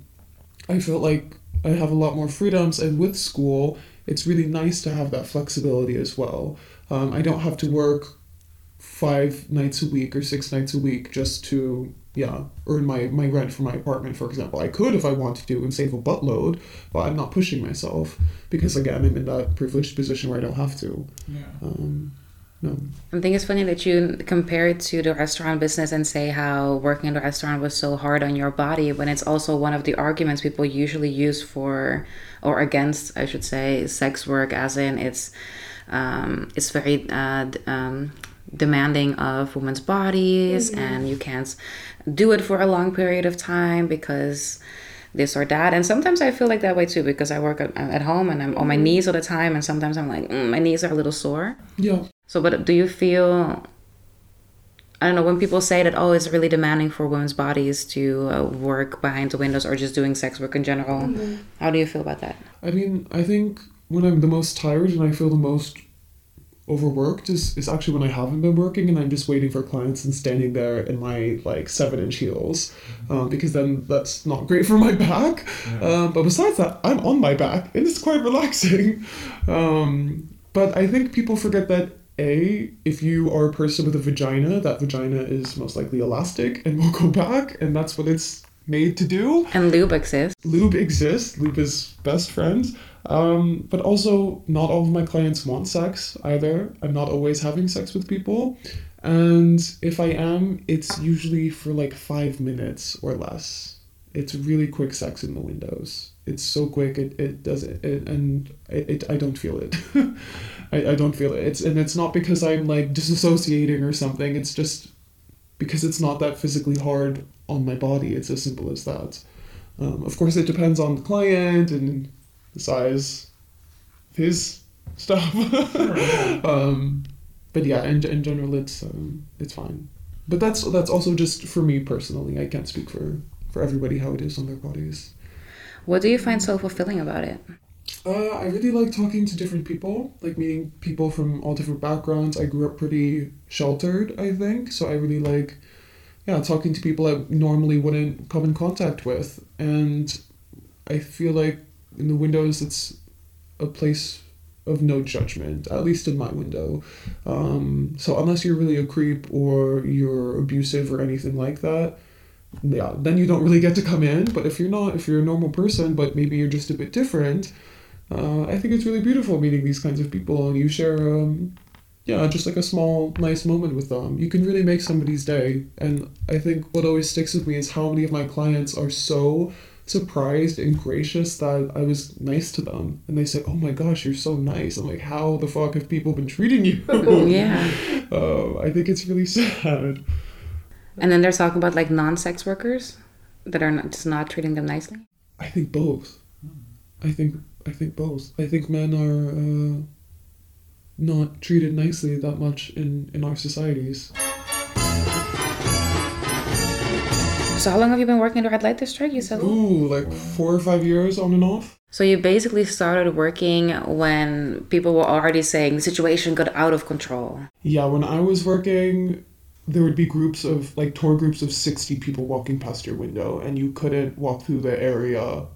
I felt like I have a lot more freedoms, and with school, it's really nice to have that flexibility as well. Um, I don't have to work five nights a week or six nights a week just to yeah earn my, my rent for my apartment for example. I could if i wanted to and save a buttload but i'm not pushing myself because again i'm in that privileged position where i don't have to. Yeah. um, no. I think it's funny that you compare it to the restaurant business and say how working in the restaurant was so hard on your body when it's also one of the arguments people usually use for or against, I should say, sex work, as in it's um, it's very uh, um, demanding of women's bodies and you can't do it for a long period of time because this or that. And sometimes I feel like that way too because I work at, at home and I'm on my knees all the time and sometimes I'm like, mm, my knees are a little sore. yeah So, but do you feel? I don't know when people say that oh it's really demanding for women's bodies to uh, work behind the windows or just doing sex work in general. How do you feel about that? I mean, I think when I'm the most tired and I feel the most overworked is, is actually when I haven't been working and I'm just waiting for clients and standing there in my like seven inch heels, um, because then that's not great for my back. Um, but besides that, I'm on my back and it's quite relaxing. Um, but I think people forget that a if you are a person with a vagina, that vagina is most likely elastic and will go back, and that's what it's made to do. And lube exists. lube exists. Lube is best friend um, but also not all of my clients want sex either. I'm not always having sex with people. And if i am it's usually for like five minutes or less. It's really quick sex in the windows. It's so quick it, it does it, it and it, it i don't feel it. I, I don't feel it. It's and it's not because i'm like disassociating or something. It's just because it's not that physically hard on my body. It's as simple as that. Um, of course, it depends on the client and the size, of his stuff. um, but yeah, in, in general, it's um, it's fine. But that's that's also just for me personally. I can't speak for for everybody how it is on their bodies. What do you find so fulfilling about it? Uh, I really like talking to different people, like meeting people from all different backgrounds. I grew up pretty sheltered, I think, so I really like, yeah, talking to people I normally wouldn't come in contact with. And I feel like in the windows, it's a place of no judgment, at least in my window. Um, so unless you're really a creep or you're abusive or anything like that, yeah, then you don't really get to come in. But if you're not, if you're a normal person, but maybe you're just a bit different, uh, I think it's really beautiful meeting these kinds of people, and you share, um, yeah, just like a small, nice moment with them. You can really make somebody's day. And I think what always sticks with me is how many of my clients are so surprised and gracious that I was nice to them. And they say, "Oh my gosh, you're so nice." I'm like, "How the fuck have people been treating you?" Yeah. Uh, I think it's really sad. And then they're talking about like non-sex workers that are not, just not treating them nicely. I think both. I think I think both. I think men are uh, not treated nicely that much in in our societies. So how long have you been working in the red light district? You said. Ooh, like four or five years on and off. So you basically started working when people were already saying the situation got out of control. Yeah, when I was working, there would be groups of like tour groups of sixty people walking past your window, and you couldn't walk through the area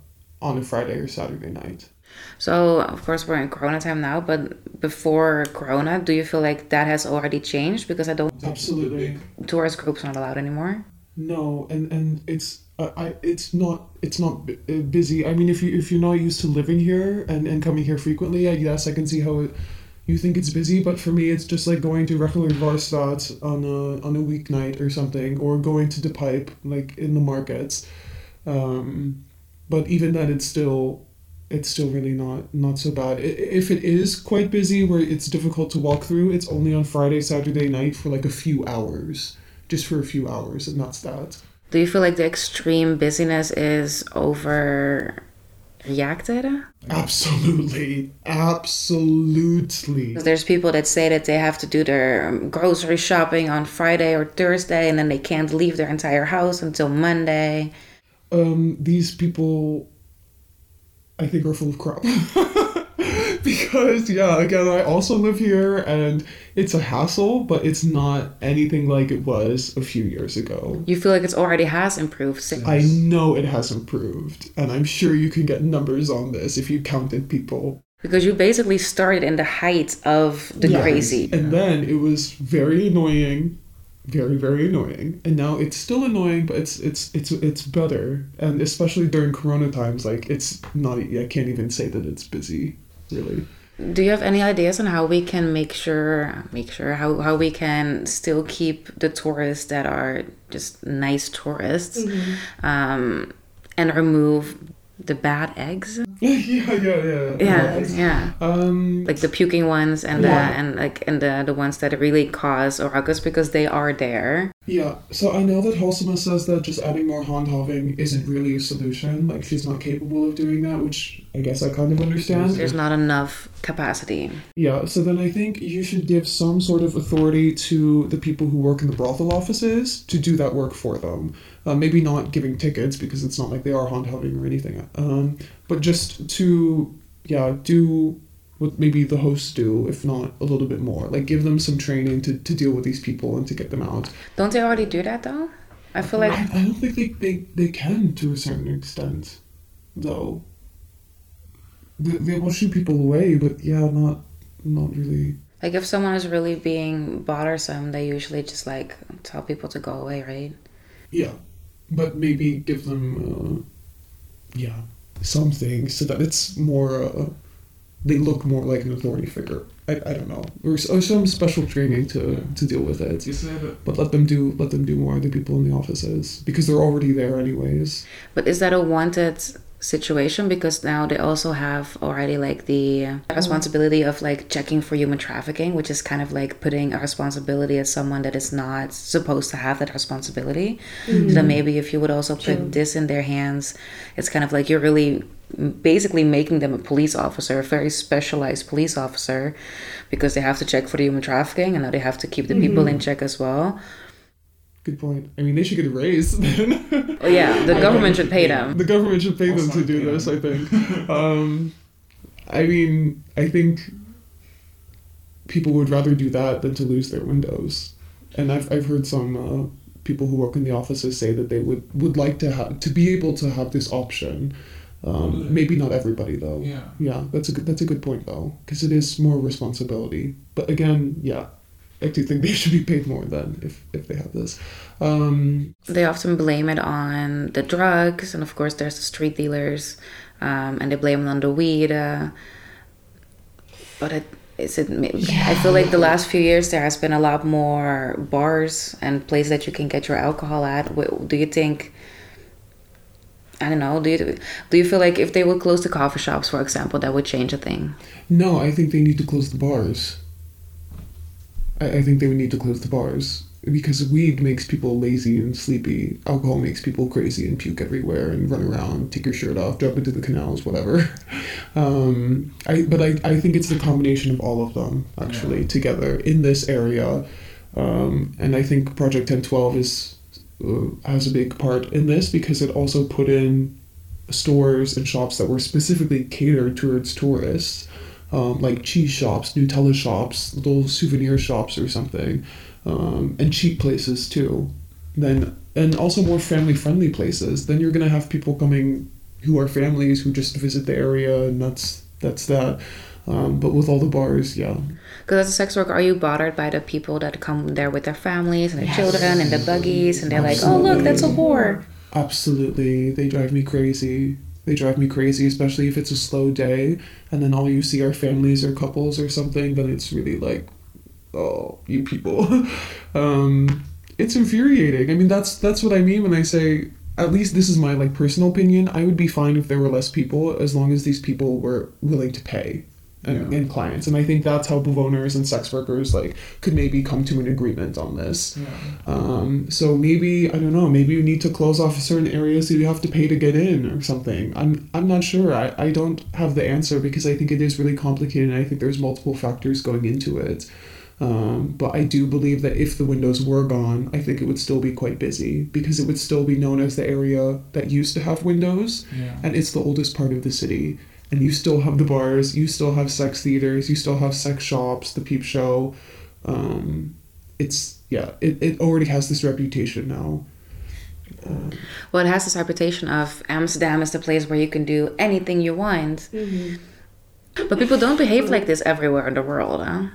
on a Friday or Saturday night. So of course we're in Corona time now, but before Corona, do you feel like that has already changed? Because I don't Absolutely. tourist groups not allowed anymore. No, and and it's uh, I it's not it's not bu- uh, busy. I mean, if you if you're not used to living here and and coming here frequently, I guess I can see how it, you think it's busy. But for me, it's just like going to regular Varstad on a on a weeknight or something, or going to the Pijp like in the markets. Um, but even then, it's still it's still really not not so bad. If it is quite busy, where it's difficult to walk through, it's only on Friday, Saturday night for like a few hours, just for a few hours, and that's that. Do you feel like the extreme busyness is overreacted? Absolutely, absolutely. There's people that say that they have to do their um, grocery shopping on Friday or Thursday, and then they can't leave their entire house until Monday. Um, these people, I think, are full of crap. because yeah, again, I also live here, and it's a hassle, but it's not anything like it was a few years ago. You feel like it's already has improved since. I know it has improved, and I'm sure you can get numbers on this if you counted people. Because you basically started in the height of the Yes. crazy. And then it was very annoying, very very annoying. And now it's still annoying, but it's it's it's it's better. And especially during Corona times, like it's not. I can't even say that it's busy, really. Do you have any ideas on how we can make sure make sure how, how we can still keep the tourists that are just nice tourists um, and remove the bad eggs? yeah, yeah, yeah. Yeah, yeah. Um. Like the puking ones and the and like and the the ones that really cause ruckus because they are there. Yeah, so I know that Halsema says that just adding more handhaving isn't really a solution. Like, she's not capable of doing that, which I guess I kind of understand. There's not enough capacity. Yeah, so then I think you should give some sort of authority to the people who work in the brothel offices to do that work for them. Uh, maybe not giving tickets because it's not like they are handhaving or anything, um, but just to, yeah, do what maybe the hosts do, if not a little bit more. Like, give them some training to, to deal with these people and to get them out. Don't they already do that though? I feel like I, I don't think they, they, they can to a certain extent, though. They, they will shoot people away, but yeah, not not really. like if someone is really being bothersome, they usually just like tell people to go away, right? Yeah, but maybe give them, uh, yeah, something so that it's more. Uh, they look more like an authority figure. I, I don't know, or, or some special training to, to deal with it. But let them do let them do more the people in the offices because they're already there anyways. But is that a wanted situation? Because now they also have already like the responsibility of like checking for human trafficking, which is kind of like putting a responsibility at someone that is not supposed to have that responsibility. So then maybe if you would also put this in their hands, it's kind of like you're really basically making them a police officer, a very specialized police officer, because they have to check for the human trafficking and now they have to keep the people in mm-hmm. check as well. Good point. I mean, they should get a raise then. Oh yeah, the government should pay them. The government should pay them to do pay this, I think. um, I mean, I think people would rather do that than to lose their windows. And I've, I've heard some uh, people who work in the offices say that they would, would like to have to be able to have this option. Um, maybe not everybody though. Yeah. Yeah, that's a good, that's a good point though, because it is more responsibility. But again, yeah, I do think they should be paid more than if if they have this. Um, they often blame it on the drugs, and of course, there's the street dealers, um, and they blame it on the weed. Uh, but it is it. I feel like the last few years there has been a lot more bars and places that you can get your alcohol at. Do you think I don't know. Do you do you feel like if they would close the coffee shops, for example, that would change a thing? No, I think they need to close the bars. I, I think they would need to close the bars because weed makes people lazy and sleepy. Alcohol makes people crazy and puke everywhere and run around, take your shirt off, jump into the canals, whatever. Um, I but I, I think it's the combination of all of them actually together in this area, um, and I think Project Ten Twelve is uh, has a big part in this because it also put in stores and shops that were specifically catered towards tourists. Um, like cheese shops, Nutella shops, little souvenir shops or something um, and cheap places too. Then and also more family friendly places. Then you're gonna have people coming who are families who just visit the area, and that's that's that. Um, but with all the bars, yeah. Because as a sex worker, are you bothered by the people that come there with their families and their yes. children and the buggies, and they're Absolutely. like, "Oh, look, that's a whore." Absolutely, they drive me crazy. They drive me crazy, especially if it's a slow day, and then all you see are families or couples or something. Then it's really like, oh, you people. um, it's infuriating. I mean, that's that's what I mean when I say. At least this is my like personal opinion. I would be fine if there were less people, as long as these people were willing to pay and, yeah. and clients. And I think that's how owners and sex workers like could maybe come to an agreement on this. Yeah. Um, so maybe I don't know. Maybe you need to close off certain areas that you have to pay to get in or something. I'm I'm not sure. I, I don't have the answer because I think it is really complicated. and I think there's multiple factors going into it. Um, but I do believe that if the windows were gone, I think it would still be quite busy because it would still be known as the area that used to have windows, yeah. and it's the oldest part of the city. And you still have the bars, you still have sex theaters, you still have sex shops, the peep show. Um, it's yeah, it, it already has this reputation now. Um, well, it has this reputation of Amsterdam is the place where you can do anything you want. Mm-hmm. But people don't behave like this everywhere in the world, huh?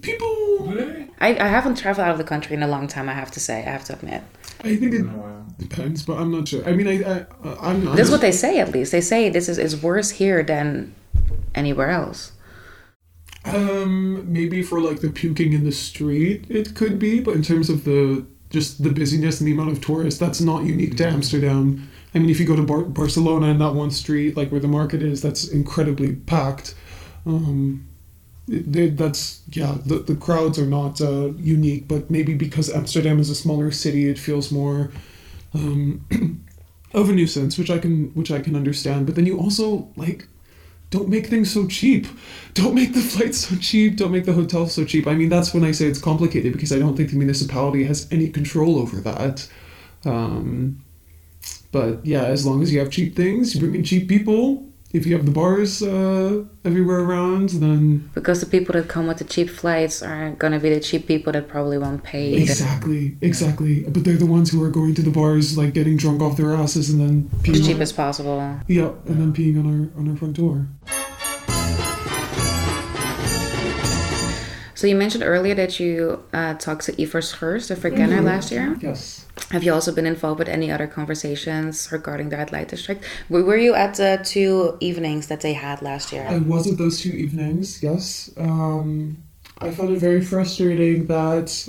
People. I, I haven't traveled out of the country in a long time. I have to say. I have to admit. I think it depends, but I'm not sure. I mean, I, I I'm. Not, That's what they say. At least they say this is is worse here than anywhere else. Um, maybe for like the puking in the street, it could be, but in terms of the just the busyness and the amount of tourists, that's not unique to Amsterdam. I mean, if you go to Bar- Barcelona and that one street, like where the market is, that's incredibly packed. Um, that's yeah the, the crowds are not uh, unique but maybe because amsterdam is a smaller city it feels more um, of a nuisance which i can which i can understand. But then you also like don't make things so cheap. Don't make the flights so cheap. Don't make the hotels so cheap. I mean that's when i say it's complicated because i don't think the municipality has any control over that. Um, but yeah as long as you have cheap things you bring in cheap people if you have the bars uh, everywhere around, then because the people that come with the cheap flights aren't gonna be the cheap people that probably won't pay. Exactly, exactly. But they're the ones who are going to the bars, like getting drunk off their asses and then peeing as cheap as possible. Yeah, and then peeing on our on our front door. So you mentioned earlier that you uh, talked to Ivar Schuurs, the Verkenner, mm-hmm. last year. Yes. Have you also been involved with any other conversations regarding the red light district? Were you at the two evenings that they had last year? I was at those two evenings. Yes. Um, I found it very frustrating that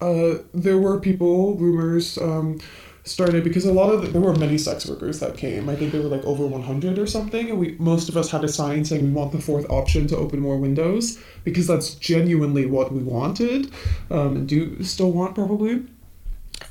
uh, there were people, rumors. Um, started because a lot of the, there were many sex workers that came. I think there were like over 100 or something, and we most of us had a sign saying we want the fourth option to open more windows because that's genuinely what we wanted, um, and do still want probably.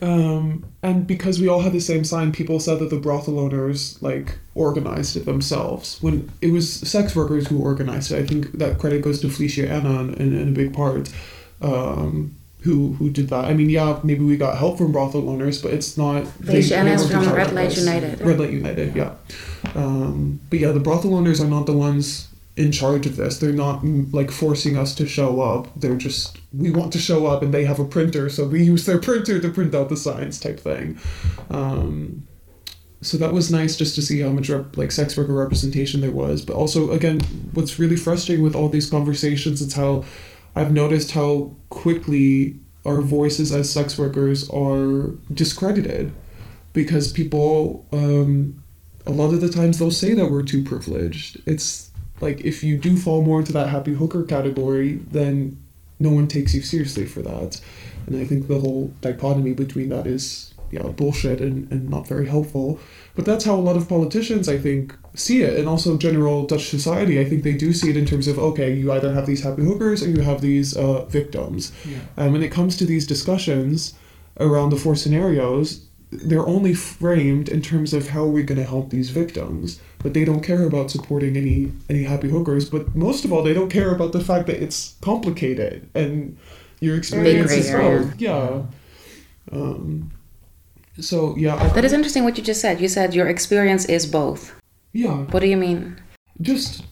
Um, and because we all had the same sign, people said that the brothel owners like organized it themselves when it was sex workers who organized it. I think that credit goes to Felicia Anna in, in a big part. Um, who who did that. I mean, yeah, maybe we got help from brothel owners, but it's not. Felicia Anna's from Red Light United. Red Light United, yeah. Um, but yeah, the brothel owners are not the ones in charge of this. They're not mm, like forcing us to show up. They're just we want to show up, and they have a printer, so we use their printer to print out the signs, type thing. Um, so that was nice just to see how much rep- like sex worker representation there was. But also, again, what's really frustrating with all these conversations is how I've noticed how quickly our voices as sex workers are discredited because people um, a lot of the times they'll say that we're too privileged. It's like if you do fall more into that happy hooker category then no one takes you seriously for that. And i think the whole dichotomy between that is yeah bullshit and, and not very helpful. But that's how a lot of politicians, I think, see it, and also general Dutch society. I think they do see it in terms of okay, you either have these happy hookers or you have these uh, victims. Yeah. And when it comes to these discussions around the four scenarios, they're only framed in terms of how are we're going to help these victims but they don't care about supporting any any happy hookers but most of all they don't care about the fact that it's complicated and your experience is area. both yeah um so yeah That is interesting what you just said. You said your experience is both. yeah What do you mean? just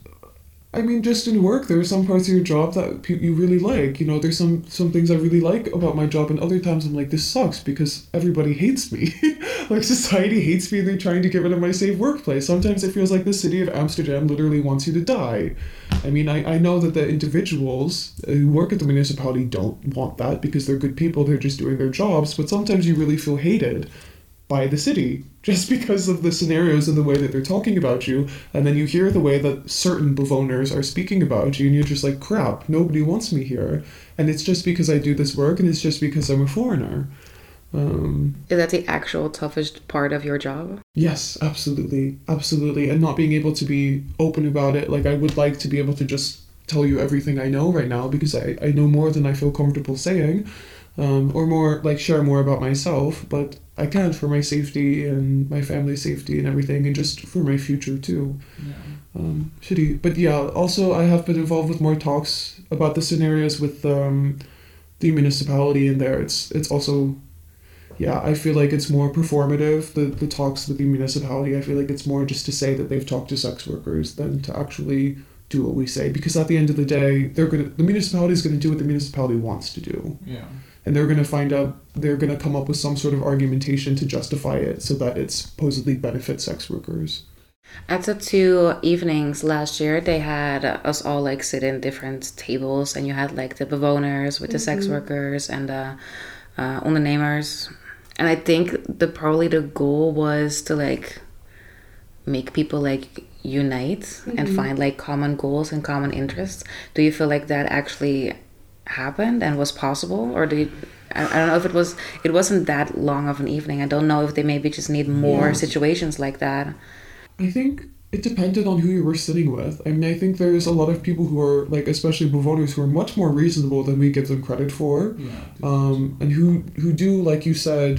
I mean, just in work, there are some parts of your job that you really like. You know, there's some some things I really like about my job, and other times I'm like, this sucks because everybody hates me. like society hates me, and they're trying to get rid of my safe workplace. Sometimes it feels like the city of Amsterdam literally wants you to die. I mean, I, I know that the individuals who work at the municipality don't want that because they're good people. They're just doing their jobs. But sometimes you really feel hated by the city just because of the scenarios and the way that they're talking about you. And then you hear the way that certain bewoners are speaking about you and you're just like crap nobody wants me here. And it's just because i do this work and it's just because i'm a foreigner. Um, Is that the actual toughest part of your job? yes absolutely. Absolutely. And not being able to be open about it. Like i would like to be able to just tell you everything i know right now because i, I know more than i feel comfortable saying um, or more like share more about myself but i can't for my safety and my family's safety and everything and just for my future too. Um, shitty but yeah also i have been involved with more talks about the scenarios with um, the municipality in there. It's it's also yeah i feel like it's more performative the, the talks with the municipality. I feel like it's more just to say that they've talked to sex workers than to actually do what we say because at the end of the day they're gonna the municipality is gonna do what the municipality wants to do. Yeah. And they're going to find out they're going to come up with some sort of argumentation to justify it so that it supposedly benefits sex workers At the two evenings last year, they had us all like sit in different tables, and you had like the bewoners with the sex workers and the uh, ondernemers. And I think the probably the goal was to like make people like unite and find like common goals and common interests. Do you feel like that actually happened and was possible, or do you? I I don't know if it was. It wasn't that long of an evening. I don't know if they maybe just need more Yeah. situations like that. i think it depended on who you were sitting with i mean i think there's a lot of people who are like especially bewoners who are much more reasonable than we give them credit for Yeah. um, and who who do like you said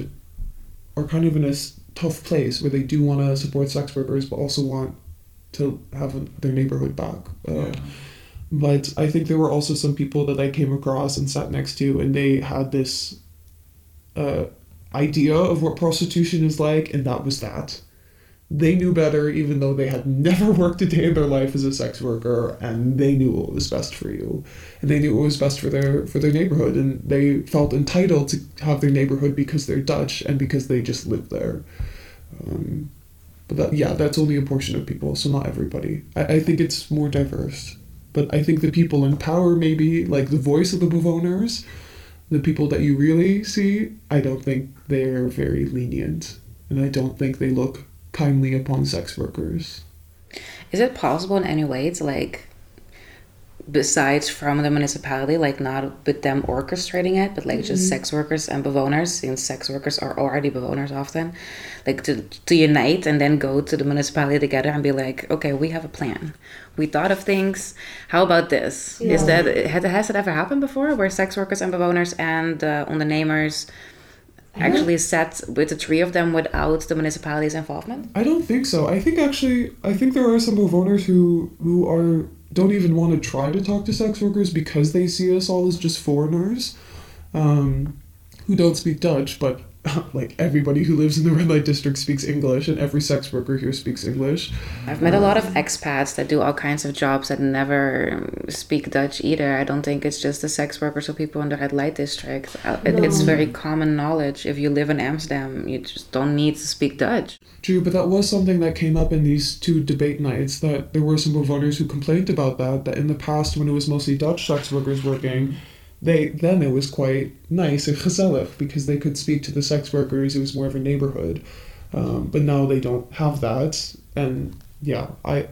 are kind of in a tough place where they do want to support sex workers but also want to have their neighborhood back uh, Yeah. But I think there were also some people that I came across and sat next to, and they had this uh, idea of what prostitution is like, and that was that. They knew better, even though they had never worked a day in their life as a sex worker, and they knew what was best for you, and they knew what was best for their for their neighborhood, and they felt entitled to have their neighborhood because they're Dutch and because they just live there. Um, but that, yeah, that's only a portion of people, so not everybody. I, I think it's more diverse. But I think the people in power, maybe, like the voice of the bewoners, the people that you really see, I don't think they're very lenient. And I don't think they look kindly upon sex workers. Is it possible in any way to like, besides from the municipality, like not with them orchestrating it, but like just sex workers and bewoners, since sex workers are already bewoners often, like to to unite and then go to the municipality together and be like, okay, we have a plan. We thought of things. How about this? Is that has, has it ever happened before, where sex workers and bewoners and uh, ondernemers actually set with the three of them without the municipality's involvement? I don't think so. I think actually, I think there are some bewoners who who are don't even want to try to talk to sex workers because they see us all as just foreigners, um, who don't speak Dutch. But like everybody who lives in the red light district speaks English, and every sex worker here speaks English. I've met a lot of expats that do all kinds of jobs that never um, speak Dutch either. I don't think it's just the sex workers or people in the red light district. Uh, it- It's very common knowledge. If you live in Amsterdam, you just don't need to speak Dutch. True, but that was something that came up in these two debate nights. That there were some bewoners who complained about that. That in the past, when it was mostly Dutch sex workers working, they then it was quite nice and gezellig because they could speak to the sex workers. It was more of a neighborhood. Um, but now they don't have that, and yeah, I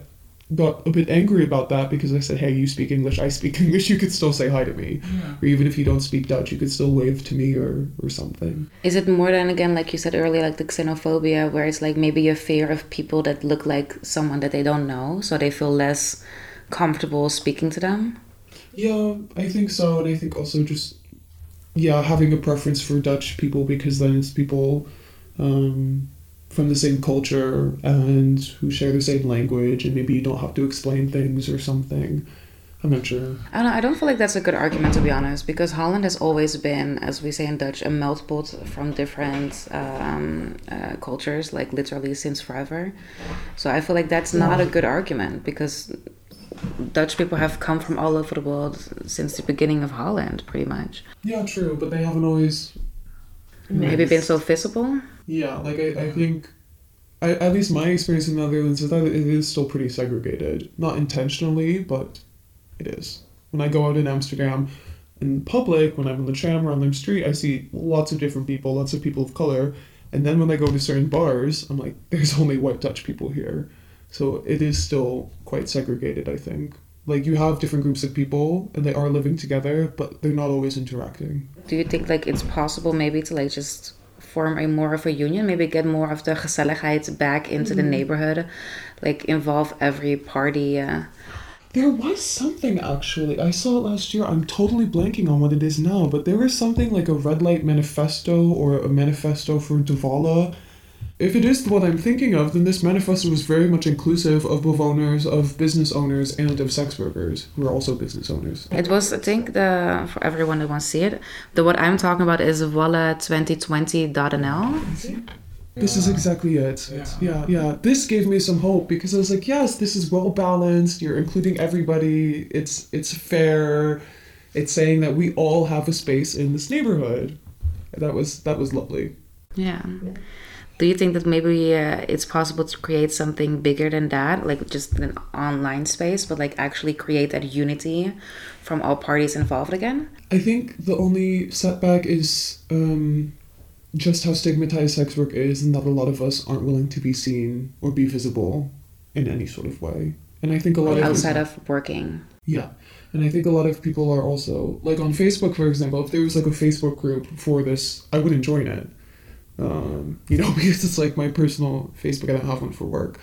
got a bit angry about that because I said, "Hey, you speak English, I speak English. You could still say hi to me, Yeah. or even if you don't speak Dutch, you could still wave to me or or something." Is it more than again, like you said earlier, like the xenophobia, where it's like maybe a fear of people that look like someone that they don't know, so they feel less comfortable speaking to them? Yeah, I think so, and I think also just yeah, having a preference for Dutch people because then it's people um, from the same culture and who share the same language, and maybe you don't have to explain things or something. I'm not sure. I don't, I don't feel like that's a good argument to be honest, because Holland has always been, as we say in Dutch, a melt pot from different um, uh, cultures, like literally since forever. So I feel like that's not a good argument because Dutch people have come from all over the world since the beginning of Holland, pretty much. Yeah, true, but they haven't always. Maybe been so visible. Yeah, like I, I think, I, at least my experience in the Netherlands is that it is still pretty segregated. Not intentionally, but it is. When I go out in Amsterdam, in public, when I'm in the tram or on the street, I see lots of different people, lots of people of color. And then when I go to certain bars, I'm like, there's only white Dutch people here. So it is still quite segregated, I think. Like you have different groups of people and they are living together, but they're not always interacting. Do you think like it's possible maybe to like just form a more of a union, maybe get more of the gezelligheid back into the neighborhood, like involve every party? Uh, There was something actually. I saw it last year. I'm totally blanking on what it is now, but there was something like a red light manifesto or a manifesto for de Wallen. If it is what I'm thinking of, then this manifesto was very much inclusive of bewoners, of business owners, and of sex workers, who are also business owners. It was, I think, the for everyone that wants to see it. The what I'm talking about is Voila2020.nl. This is exactly it. Yeah. Yeah, yeah. This gave me some hope because I was like, yes, this is well balanced. You're including everybody. It's it's fair. It's saying that we all have a space in this neighborhood. That was that was lovely. Yeah. Do you think that maybe uh, it's possible to create something bigger than that, like just an online space, but like actually create that unity from all parties involved again? I think the only setback is um, just how stigmatized sex work is, and that a lot of us aren't willing to be seen or be visible in any sort of way. And I think a lot of Outside of working. Yeah. And I think a lot of people are also like on Facebook, for example, if there was like a Facebook group for this, I wouldn't join it. Um, you know, because it's like my personal Facebook, I don't have one for work.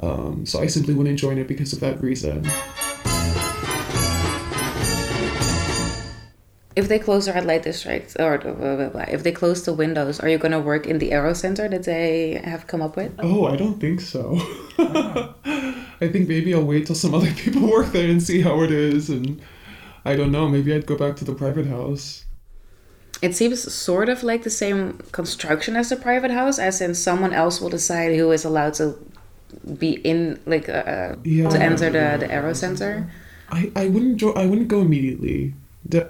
Um, so I simply wouldn't join it because of that reason. If they close the red light district, or blah, blah, blah, if they close the windows, are you going to work in the Aero Center that they have come up with? Oh, I don't think so. I think maybe I'll wait till some other people work there and see how it is. And I don't know, maybe I'd go back to the private house. It seems sort of like the same construction as the private house, as in someone else will decide who is allowed to be in, like, uh, uh, Yeah. to enter the, the Aero Center. I, I wouldn't jo- I wouldn't go immediately.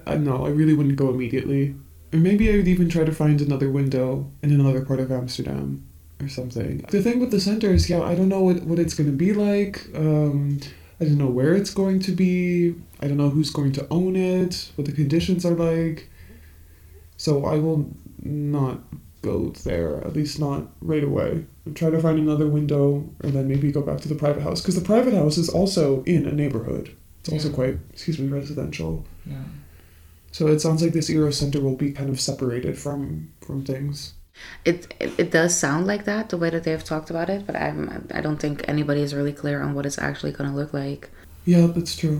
Uh, no, I really wouldn't go immediately. Or maybe I would even try to find another window in another part of Amsterdam or something. The thing with the center is, yeah, I don't know what, what it's going to be like. Um, I don't know where it's going to be. I don't know who's going to own it, what the conditions are like. So I will not go there, at least not right away. And try to find another window and then maybe go back to the private house. Because the private house is also in a neighborhood. It's also Yeah. quite, excuse me, residential. Yeah. So it sounds like this Euro Center will be kind of separated from from things. It, it it does sound like that the way that they've talked about it, but I'm I don't think anybody is really clear on what it's actually going to look like. Yeah, that's true.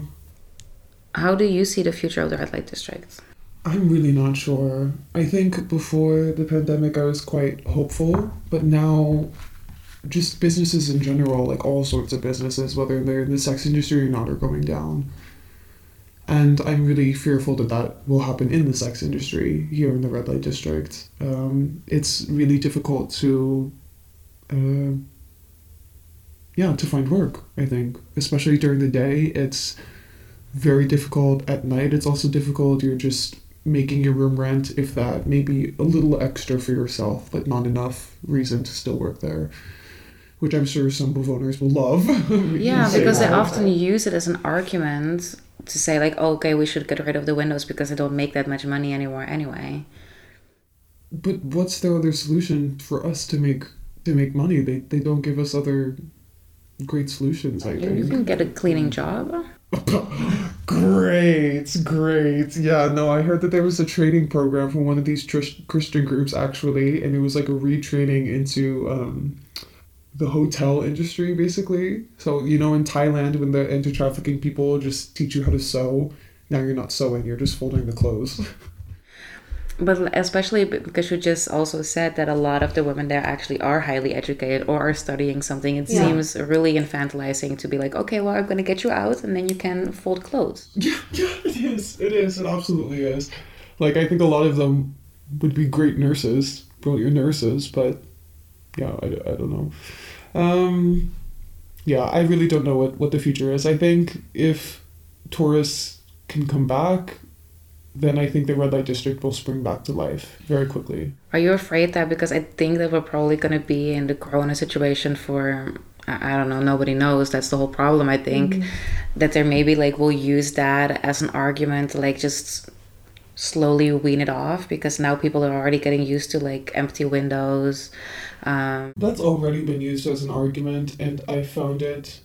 How do you see the future of the red light district? I'm really not sure. I think before the pandemic I was quite hopeful, but now just businesses in general, like all sorts of businesses, whether they're in the sex industry or not, are going down. And I'm really fearful that that will happen in the sex industry here in the red light district. Um, it's really difficult to, uh, yeah, to find work. I think, especially during the day, it's very difficult at night. It's also difficult. You're just making your room rent, if that, maybe a little extra for yourself, but not enough reason to still work there. Which I'm sure some bewoners will love. Yeah, because they often use it as an argument to say like, oh, okay, we should get rid of the windows because they don't make that much money anymore anyway. But what's their other solution for us to make to make money? They they don't give us other great solutions. I You think. can get a cleaning job. great, great. Yeah, no, I heard that there was a training program for one of these tr- Christian groups actually, and it was like a retraining into um, the hotel industry basically. So you know, in Thailand, when the anti trafficking people just teach you how to sew, now you're not sewing; you're just folding the clothes. But especially because you just also said that a lot of the women there actually are highly educated or are studying something. It Yeah. seems really infantilizing to be like, okay, well, I'm going to get you out and then you can fold clothes. Yeah, yeah, it is. It is. It absolutely is. Like, I think a lot of them would be great nurses, brilliant nurses, but yeah, I, I don't know. Um, yeah, I really don't know what, what the future is. I think if tourists can come back, then I think the red light district will spring back to life very quickly. Are you afraid that because I think that we're probably going to be in the corona situation for I I don't know, nobody knows. That's the whole problem, I think. That there maybe like we'll use that as an argument to like just slowly wean it off because now people are already getting used to like empty windows. Um, That's already been used as an argument, and I found it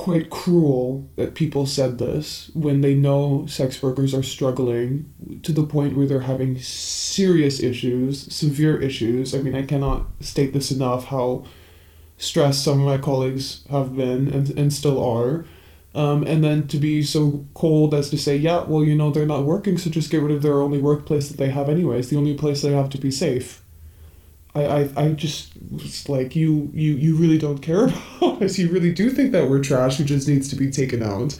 quite cruel that people said this when they know sex workers are struggling to the point where they're having serious issues, severe issues. I mean, I cannot state this enough how stressed some of my colleagues have been and, and still are. Um, and then to be so cold as to say, yeah, well, you know, they're not working, so just get rid of their only workplace that they have anyways, the only place they have to be safe. I, I, I just was like you, you you really don't care about us. You really do think that we're trash who just needs to be taken out.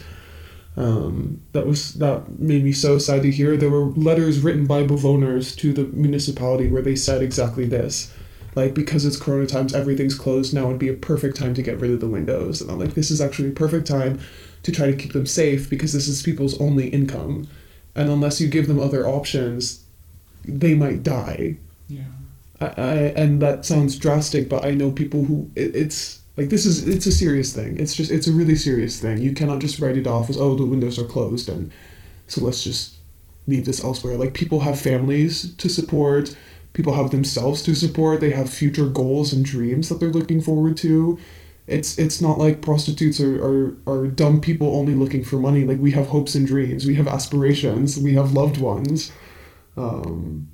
Um, that was that made me so sad to hear. There were letters written by bewoners to the municipality where they said exactly this. Like because it's corona times, everything's closed now would be a perfect time to get rid of the windows. And I'm like, this is actually a perfect time to try to keep them safe because this is people's only income. And unless you give them other options, they might die. Yeah. I, I and that sounds drastic, but I know people who it, it's like this is it's a serious thing. It's just it's a really serious thing. You cannot just write it off as oh the windows are closed and so let's just leave this elsewhere. Like people have families to support, people have themselves to support. They have future goals and dreams that they're looking forward to. It's it's not like prostitutes are, are, are dumb people only looking for money. Like we have hopes and dreams, we have aspirations, we have loved ones. Um,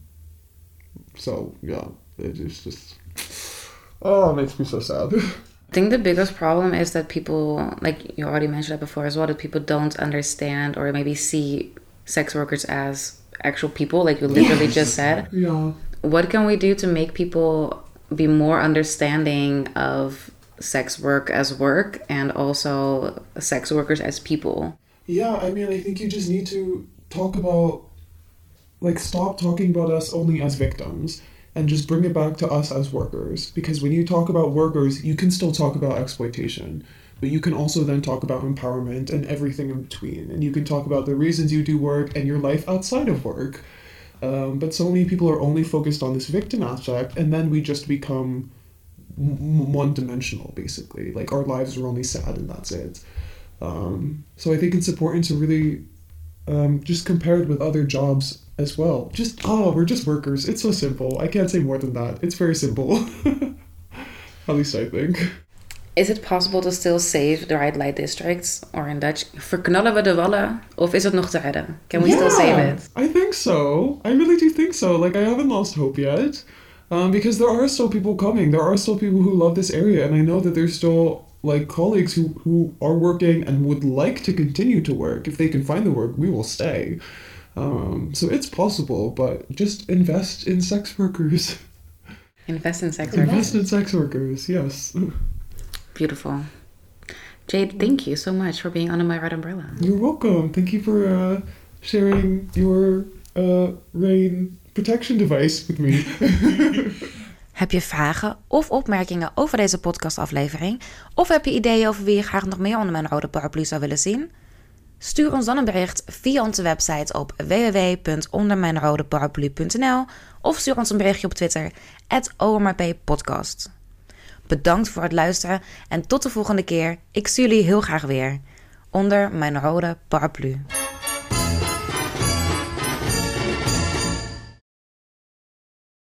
so yeah, it is just oh, it makes me so sad. I think the biggest problem is that people, like you already mentioned that before as well, that people don't understand or maybe see sex workers as actual people, like you literally just said. yeah. What can we do to make people be more understanding of sex work as work and also sex workers as people? Yeah, I mean, I think you just need to talk about, like, stop talking about us only as victims and just bring it back to us as workers. Because when you talk about workers, you can still talk about exploitation, but you can also then talk about empowerment and everything in between. And you can talk about the reasons you do work and your life outside of work. Um, but so many people are only focused on this victim aspect, and then we just become one dimensional, basically. Like, our lives are only sad, and that's it. Um, so I think it's important to really um, just compare it with other jobs as well. Just oh, we're just workers. It's so simple. I can't say more than that. It's very simple. At least I think. Is it possible to still save the red light districts, or in Dutch, verknallen we de Wallen, of is het nog te redden? Can we still save it? I think so. I really do think so. Like I haven't lost hope yet. Um, because there are still people coming. There are still people who love this area, and I know that there's still like colleagues who, who are working and would like to continue to work. If they can find the work, we will stay. Um, so it's possible, but just invest in sex workers. Invest in sex workers. invest in sex workers, yes. Beautiful. Jade, thank you so much for being under my red umbrella. You're welcome. Thank you for uh, sharing your uh, rain protection device with me. Heb je vragen of opmerkingen over deze podcastaflevering? Of heb je ideeën over wie je graag nog meer onder mijn rode paraplu zou willen zien? Stuur ons dan een bericht via onze website op www.ondermijnrodeparaplu.nl of stuur ons een berichtje op Twitter, @omrppodcast. Bedankt voor het luisteren en tot de volgende keer. Ik zie jullie heel graag weer. Onder mijn rode paraplu.